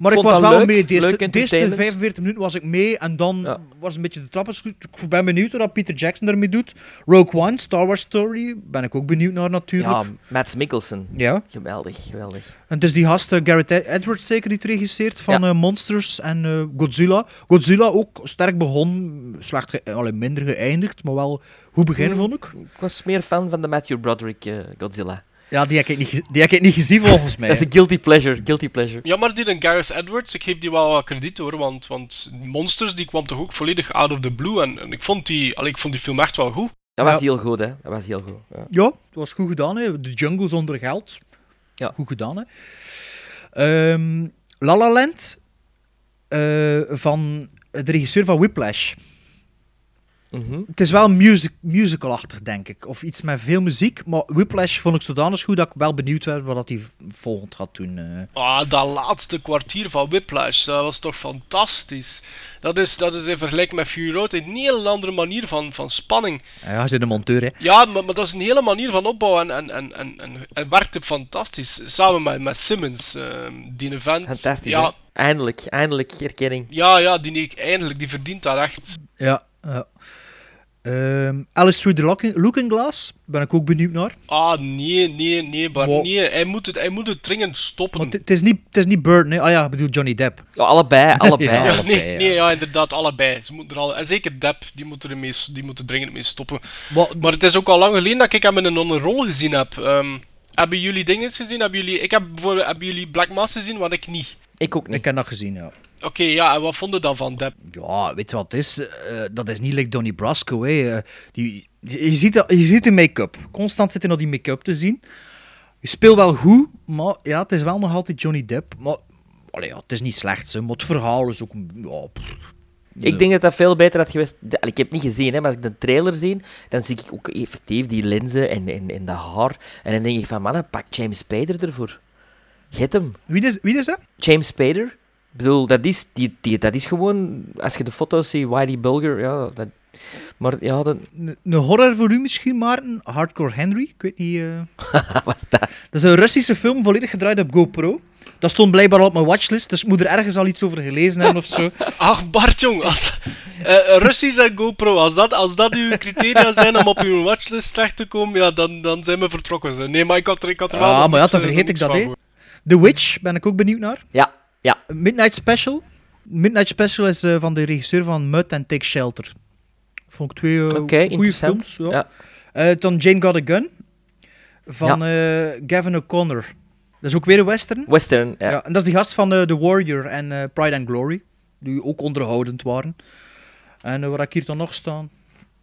Speaker 4: Maar ik was wel
Speaker 6: leuk,
Speaker 4: mee. De eerste,
Speaker 6: leuk
Speaker 4: de eerste
Speaker 6: entertainment.
Speaker 4: 45 minuten was ik mee en dan
Speaker 6: Ja.
Speaker 4: was een beetje de trappen. Ik ben benieuwd wat Peter Jackson ermee doet. Rogue One, Star Wars Story, ben ik ook benieuwd naar natuurlijk.
Speaker 6: Ja, Mads Mikkelsen.
Speaker 4: Ja.
Speaker 6: Geweldig, geweldig.
Speaker 4: En het is die gast eh, Gareth Ed- Edwards zeker die het regisseert van
Speaker 6: Ja.
Speaker 4: eh, Monsters en eh, Godzilla. Godzilla ook sterk begon, slecht ge- allee, minder geëindigd, maar wel goed begin
Speaker 6: Mm.
Speaker 4: vond ik.
Speaker 6: Ik was meer fan van de Matthew Broderick Godzilla.
Speaker 4: Ja, die heb ik niet, die heb ik niet gezien volgens mij.
Speaker 6: Dat is een guilty pleasure, guilty pleasure.
Speaker 5: Ja, maar die een Gareth Edwards, ik geef die wel wat krediet hoor, want, want Monsters die kwam toch ook volledig out of the blue en, en ik, vond die, allee, ik vond die film echt wel goed.
Speaker 6: Dat
Speaker 4: Ja.
Speaker 6: was heel goed, hè. Dat was heel goed. Ja.
Speaker 4: Was goed gedaan. Hè. De Jungle zonder geld.
Speaker 6: Ja.
Speaker 4: Goed gedaan. Hè. Ehm, La La Land eh, van de regisseur van Whiplash.
Speaker 6: Mhm.
Speaker 4: Het is wel music, musicalachtig, denk ik. Of iets met veel muziek. Maar Whiplash vond ik zodanig goed dat ik wel benieuwd werd wat dat hij volgend gaat doen. eh.
Speaker 5: Ah, dat laatste kwartier van Whiplash, dat was toch fantastisch. Dat is, dat is in vergelijking met Fury Road een heel andere manier van, van spanning.
Speaker 4: Ja, hij zit een monteur, hè.
Speaker 5: Ja, maar, maar dat is een hele manier van opbouw en, en, en, en, en het werkte fantastisch. Samen met, met Simmons, ehm, die event.
Speaker 6: Fantastisch,
Speaker 5: ja,
Speaker 6: hè. Eindelijk, eindelijk erkenning.
Speaker 5: ja, ja, die eindelijk, die verdient dat echt.
Speaker 4: Ja. Ja. Ehm, Alice Through the Looking, Looking Glass, ben ik ook benieuwd naar.
Speaker 5: Ah, nee, nee, nee, maar
Speaker 4: Wow.
Speaker 5: nee, hij moet, het, hij moet het dringend stoppen.
Speaker 4: Het- is niet, het is niet Bird, nee. Ah ja, ik bedoel Johnny Depp.
Speaker 6: Ja, allebei, allebei.
Speaker 4: Ja.
Speaker 5: Ja,
Speaker 4: allebei,
Speaker 5: nee,
Speaker 4: ja.
Speaker 5: nee, ja, inderdaad, allebei. Ze moeten er al, en zeker Depp, die moet er, mee, die moet er dringend mee stoppen.
Speaker 4: Maar,
Speaker 5: Maar het is ook al lang geleden dat ik hem in een andere rol gezien heb. Ehm, hebben jullie dingen gezien? Hebben jullie, ik heb bijvoorbeeld, hebben jullie Black Mass gezien, wat ik niet.
Speaker 6: Ik ook niet.
Speaker 4: ik heb dat gezien, ja.
Speaker 5: Oké, ja, en wat vonden dan van Depp?
Speaker 4: Ja, weet je wat het is? Eh, dat is niet like Donnie Brasco. Hè. Eh, die, je, ziet, dat- je ziet de make-up. Constant zit je naar die make-up te zien. Je speelt wel goed, maar ja, het is wel nog altijd Johnny Depp. Maar allee, ja, het is niet slecht, hè, maar het verhaal is ook... Ja, pff.
Speaker 6: Ik denk dat dat veel beter had geweest. de- Ik heb het niet gezien, hè, maar als ik de trailer zie, dan zie ik ook effectief die lenzen en, en, en dat haar. En dan denk ik van, mannen, pak James Spader ervoor. Get hem.
Speaker 4: Wie is, wie is dat?
Speaker 6: James Spader. Ik bedoel, dat is, die, die, dat is gewoon... Als je de foto's ziet, Whitey Bulger, ja... Dat, maar ja, dat...
Speaker 4: Een een horror voor u misschien, Maarten? Hardcore Henry? Ik weet niet... eh.
Speaker 6: Wat is dat?
Speaker 4: Dat is een Russische film, volledig gedraaid op GoPro. Dat stond blijkbaar al op mijn watchlist, dus ik moet er ergens al iets over gelezen hebben of zo.
Speaker 5: Ach, Bart, jong. Als, eh, Russisch en GoPro, als dat, als dat uw criteria zijn om op uw watchlist terecht te komen, ja, dan, dan zijn we vertrokken. Zo. Nee, maar ik had er, ik had er wel
Speaker 4: Ah, maar ja, dan vergeet ik dat, hè. The Witch, ben ik ook benieuwd naar.
Speaker 6: Ja, ja.
Speaker 4: Midnight Special. Midnight Special is van de regisseur van Mud and Take Shelter. Vond ik twee eh,
Speaker 6: Oké,
Speaker 4: goede films. Ja. Eh, dan Jane Got a Gun. Van eh, Gavin O'Connor. Dat is ook weer een western.
Speaker 6: Western, ja.
Speaker 4: Ja. en dat is die gast van The Warrior en Pride and Glory. Die ook onderhoudend waren. En waar ik hier dan nog staan?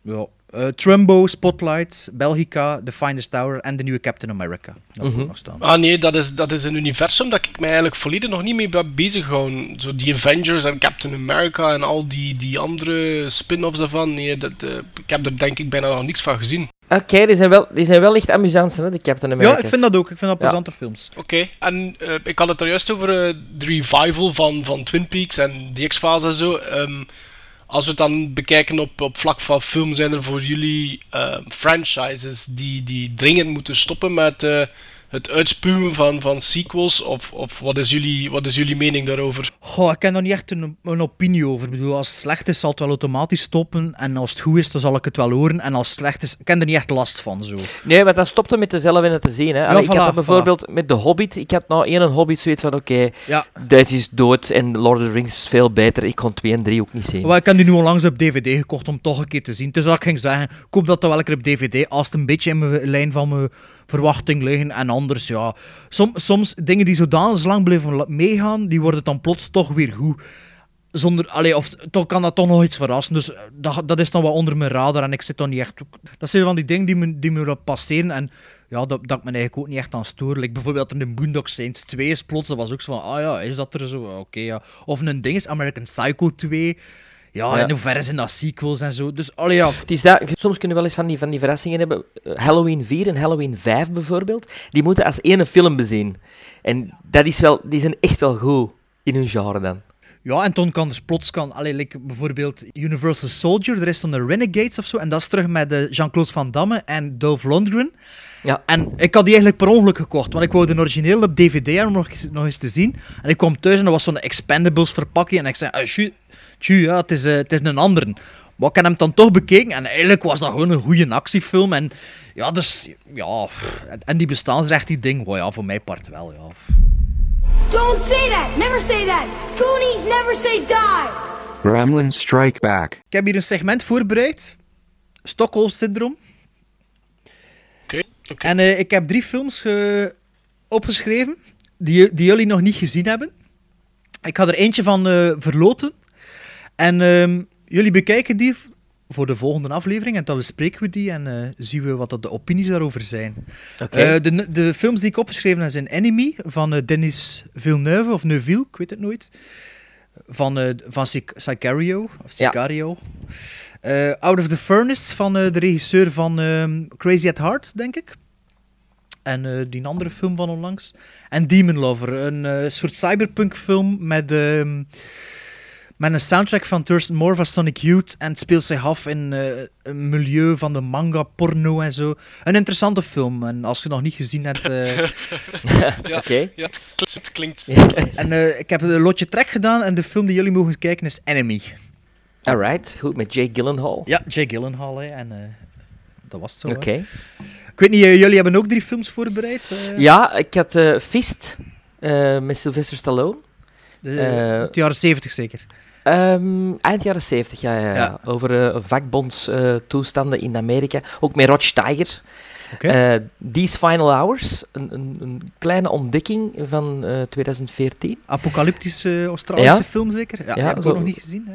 Speaker 4: Ja. Eh, Trumbo, Spotlight, Belgica, The Finest Hour en de nieuwe Captain America. Dat
Speaker 6: Mhm.
Speaker 4: ook nog staan.
Speaker 5: Ah nee, dat is, dat is een universum dat ik mij eigenlijk volledig nog niet mee ben bezig gehouden. Zo die Avengers en Captain America en al die, die andere spin-offs daarvan. Nee, dat, eh, ik heb er denk ik bijna nog niks van gezien.
Speaker 6: Oké, die, zijn wel, die zijn wel echt amusant, hè, de Captain America.
Speaker 4: Ja, ik vind dat ook. Ik vind dat
Speaker 6: Ja.
Speaker 4: plezante films.
Speaker 5: Oké, en eh, ik had het er juist over eh, de revival van, van Twin Peaks en The X-Files en zo. Ehm, als we het dan bekijken op, op vlak van film, zijn er voor jullie eh, franchises die, die dringend moeten stoppen met eh, het uitspuwen van, van sequels? Of, of wat, is jullie, wat is jullie mening daarover?
Speaker 4: Goh, ik heb daar niet echt een, een opinie over. Ik bedoel, als het slecht is, zal het wel automatisch stoppen. En als het goed is, dan zal ik het wel horen. En als het slecht is, ik heb er niet echt last van. Zo.
Speaker 6: Nee, want dan stopte met dezelfde in het te zien. Hè. Allee, ik
Speaker 4: voilà,
Speaker 6: had dat bijvoorbeeld met The Hobbit. Ik had nou één Hobbit zoiets van, oké,
Speaker 4: Ja.
Speaker 6: dit is dood en Lord of the Rings is veel beter. Ik kon 2 en 3 ook niet zien.
Speaker 4: Maar ik heb die nu onlangs op DVD gekocht om toch een keer te zien. Dus dat ik ging zeggen, koop dat dan wel een keer op DVD. Als het een beetje in mijn lijn van mijn verwachting liggen. En anders, ja. Som, soms dingen die zodanig lang blijven meegaan, die worden dan plots toch weer goed. Zonder, allee, of toch kan dat toch nog iets verrassen. Dus eh, dat, dat is dan wat onder mijn radar en ik zit dan niet echt... Dat zijn van die dingen die me, die me passeren en ja, dat, dat ik me eigenlijk ook niet echt aan stoor. Bijvoorbeeld in de Boondock Saints 2 is plots, dat was ook zo van, ah ja, is dat er zo? Oké, ja. Of een ding is American Psycho 2. Ja,
Speaker 6: Ja.
Speaker 4: in hoeverre zijn dat sequels en zo. Dus, allee, ja.
Speaker 6: Het is dat, soms kunnen we wel eens van die, van die verrassingen hebben. Halloween 4 en Halloween 5 bijvoorbeeld. Die moeten als ene film bezien. En dat is wel, die zijn echt wel goed in hun genre dan.
Speaker 4: Ja, en toen kan dus plots kan, allee, like bijvoorbeeld Universal Soldier, er is dan de Renegades of zo, en dat is terug met eh, Jean-Claude Van Damme en Dolph Lundgren.
Speaker 6: Ja.
Speaker 4: En ik had die eigenlijk per ongeluk gekocht, want ik wou de origineel op DVD hebben om nog eens, nog eens te zien. En ik kwam thuis en dat was zo'n Expendables verpakking, en ik zei, ah, tju, ja, het is, eh, het is een andere. Maar ik heb hem dan toch bekeken, en eigenlijk was dat gewoon een goede actiefilm. En ja, dus, ja, pff, en die bestaansrecht, die ding, well, ja, voor mij part wel, ja.
Speaker 8: Don't say that! Never say that! Goonies never say die!
Speaker 3: Gremlins Strike Back.
Speaker 4: Ik heb hier een segment voorbereid. Stockholm Syndroom.
Speaker 5: Oké, oké.
Speaker 4: En eh, ik heb drie films eh, opgeschreven die, die jullie nog niet gezien hebben. Ik ga er eentje van eh, verloten. En ehm, jullie bekijken die voor de volgende aflevering en dan bespreken we die en eh, zien we wat dat de opinies daarover zijn. Eh, de, de films die ik opgeschreven heb zijn Enemy van eh, Denis Villeneuve, of Neuville, ik weet het nooit. Van, van Sic- Sicario, of. Sicario. Out of the Furnace van de regisseur van ehm, Crazy at Heart, denk ik. En die andere film van onlangs. En Demon Lover, een soort cyberpunk film met, ehm, met een soundtrack van Thurston Moore van Sonic Youth. En het speelt zich af in eh, een milieu van de manga, porno en zo. Een interessante film. En als je het nog niet gezien hebt... eh,
Speaker 5: Ja,
Speaker 6: Oké.
Speaker 5: ja, het klinkt... Het klinkt
Speaker 4: en eh, ik heb een lotje trek gedaan en de film die jullie mogen kijken is Enemy.
Speaker 6: Alright, goed, met Jake Gyllenhaal.
Speaker 4: Ja, Jake Gyllenhaal. Hè, en eh, dat was het zo.
Speaker 6: Oké.
Speaker 4: Ik weet niet, jullie hebben ook drie films voorbereid?
Speaker 6: Ja, ik had eh Fist eh, met Sylvester Stallone.
Speaker 4: de,
Speaker 6: eh,
Speaker 4: uit de jaren zeventig zeker.
Speaker 6: Ehm, eind jaren 70, ja. ja, ja. Over eh, vakbondstoestanden in Amerika. Ook met Tiger.
Speaker 4: Oké.
Speaker 6: Eh, These Final Hours, een, een, een kleine ontdekking van eh, 2014.
Speaker 4: Apocalyptische Australische
Speaker 6: Ja.
Speaker 4: film zeker? Ja, die heb ik ook nog niet gezien. Hè?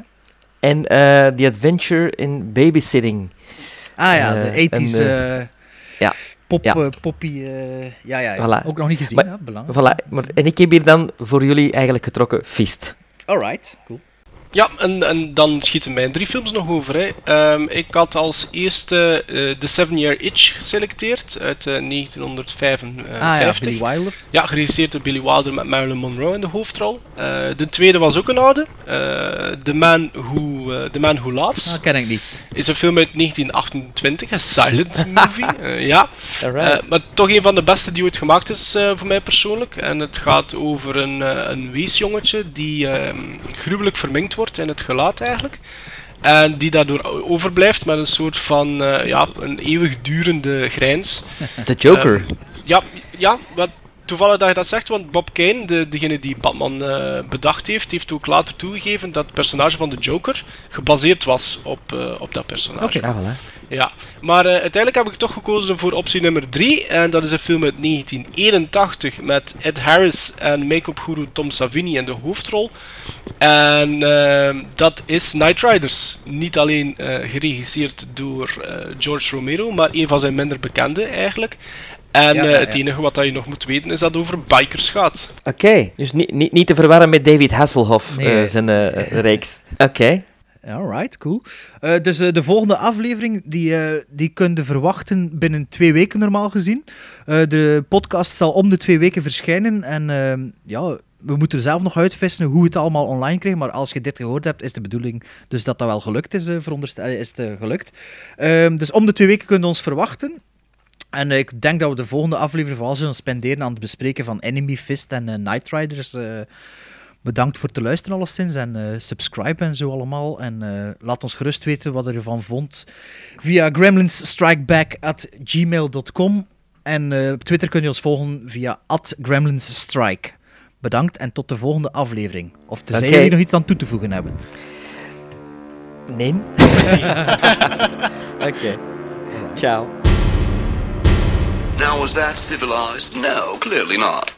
Speaker 6: En eh The Adventure in Babysitting.
Speaker 4: Ah ja,
Speaker 6: Eh,
Speaker 4: de 80s.
Speaker 6: en,
Speaker 4: eh,
Speaker 6: ja.
Speaker 4: Pop,
Speaker 6: Ja.
Speaker 4: eh, poppy. eh, ja, ja, ja.
Speaker 6: Voilà.
Speaker 4: ook nog niet gezien.
Speaker 6: Maar-
Speaker 4: ja, belangrijk.
Speaker 6: Voilà. Maar, en ik heb hier dan voor jullie eigenlijk getrokken Fist.
Speaker 4: Alright, cool.
Speaker 5: Ja, en, en dan schieten mijn drie films nog over. Hè. Ehm, ik had als eerste eh, The Seven Year Itch geselecteerd uit eh, 1955.
Speaker 4: Ah ja, Billy Wilder.
Speaker 5: Ja, geregisseerd door Billy Wilder met Marilyn Monroe in de hoofdrol. Eh, de tweede was ook een oude. The, Man Who, The Man Who Laughs.
Speaker 4: Ah, ken ik niet.
Speaker 5: Is een film uit 1928, een silent movie. ja. Maar toch een van de beste die ooit gemaakt is voor mij persoonlijk. En het gaat over een, een weesjongetje die ehm, gruwelijk verminkt wordt in het gelaat eigenlijk. En die daardoor overblijft met een soort van eh, ja, een eeuwigdurende grijns.
Speaker 6: The Joker.
Speaker 5: Ehm, ja, ja wat, toevallig dat je dat zegt, want Bob Kane, de, degene die Batman eh, bedacht heeft, heeft ook later toegegeven dat het personage van de Joker gebaseerd was op, eh, op dat personage.
Speaker 4: Oké.
Speaker 6: Voilà.
Speaker 5: Ja, maar eh, uiteindelijk heb ik toch gekozen voor optie nummer 3. En dat is een film uit 1981 met Ed Harris en make-up guru Tom Savini in de hoofdrol. En eh, dat is Night Riders. Niet alleen eh, geregisseerd door eh, George Romero, maar een van zijn minder bekende eigenlijk. En
Speaker 4: Ja,
Speaker 5: eh,
Speaker 4: ja,
Speaker 5: het
Speaker 4: ja.
Speaker 5: enige wat dat je nog moet weten is dat het over bikers gaat.
Speaker 6: Oké, dus niet, niet, niet te verwarren met David Hasselhoff,
Speaker 4: Nee.
Speaker 6: eh, zijn eh, reeks. Oké.
Speaker 4: Alright, cool. Eh, dus eh, de volgende aflevering, die, eh, die kun je verwachten binnen twee weken normaal gezien. De podcast zal om de twee weken verschijnen en ehm, ja... We moeten zelf nog uitvissen hoe het allemaal online krijgt, maar als je dit gehoord hebt, is de bedoeling dus dat dat wel gelukt is, veronderstel, is het gelukt. Ehm, dus om de twee weken kunnen we ons verwachten. En ik denk dat we de volgende aflevering vooral zullen spenderen aan het bespreken van Enemy Fist en Night Riders. Bedankt voor het luisteren alleszins en eh, subscribe en zo allemaal. En eh, laat ons gerust weten wat je ervan vond via gremlinsstrikeback.gmail.com en eh, op Twitter kun je ons volgen via gremlinsstrike. Bedankt en tot de volgende aflevering. Of tenzij jullie nog iets aan toe te voegen hebben.
Speaker 6: Nee. Oké. Ciao.
Speaker 9: Now, was that civilized? No, clearly not.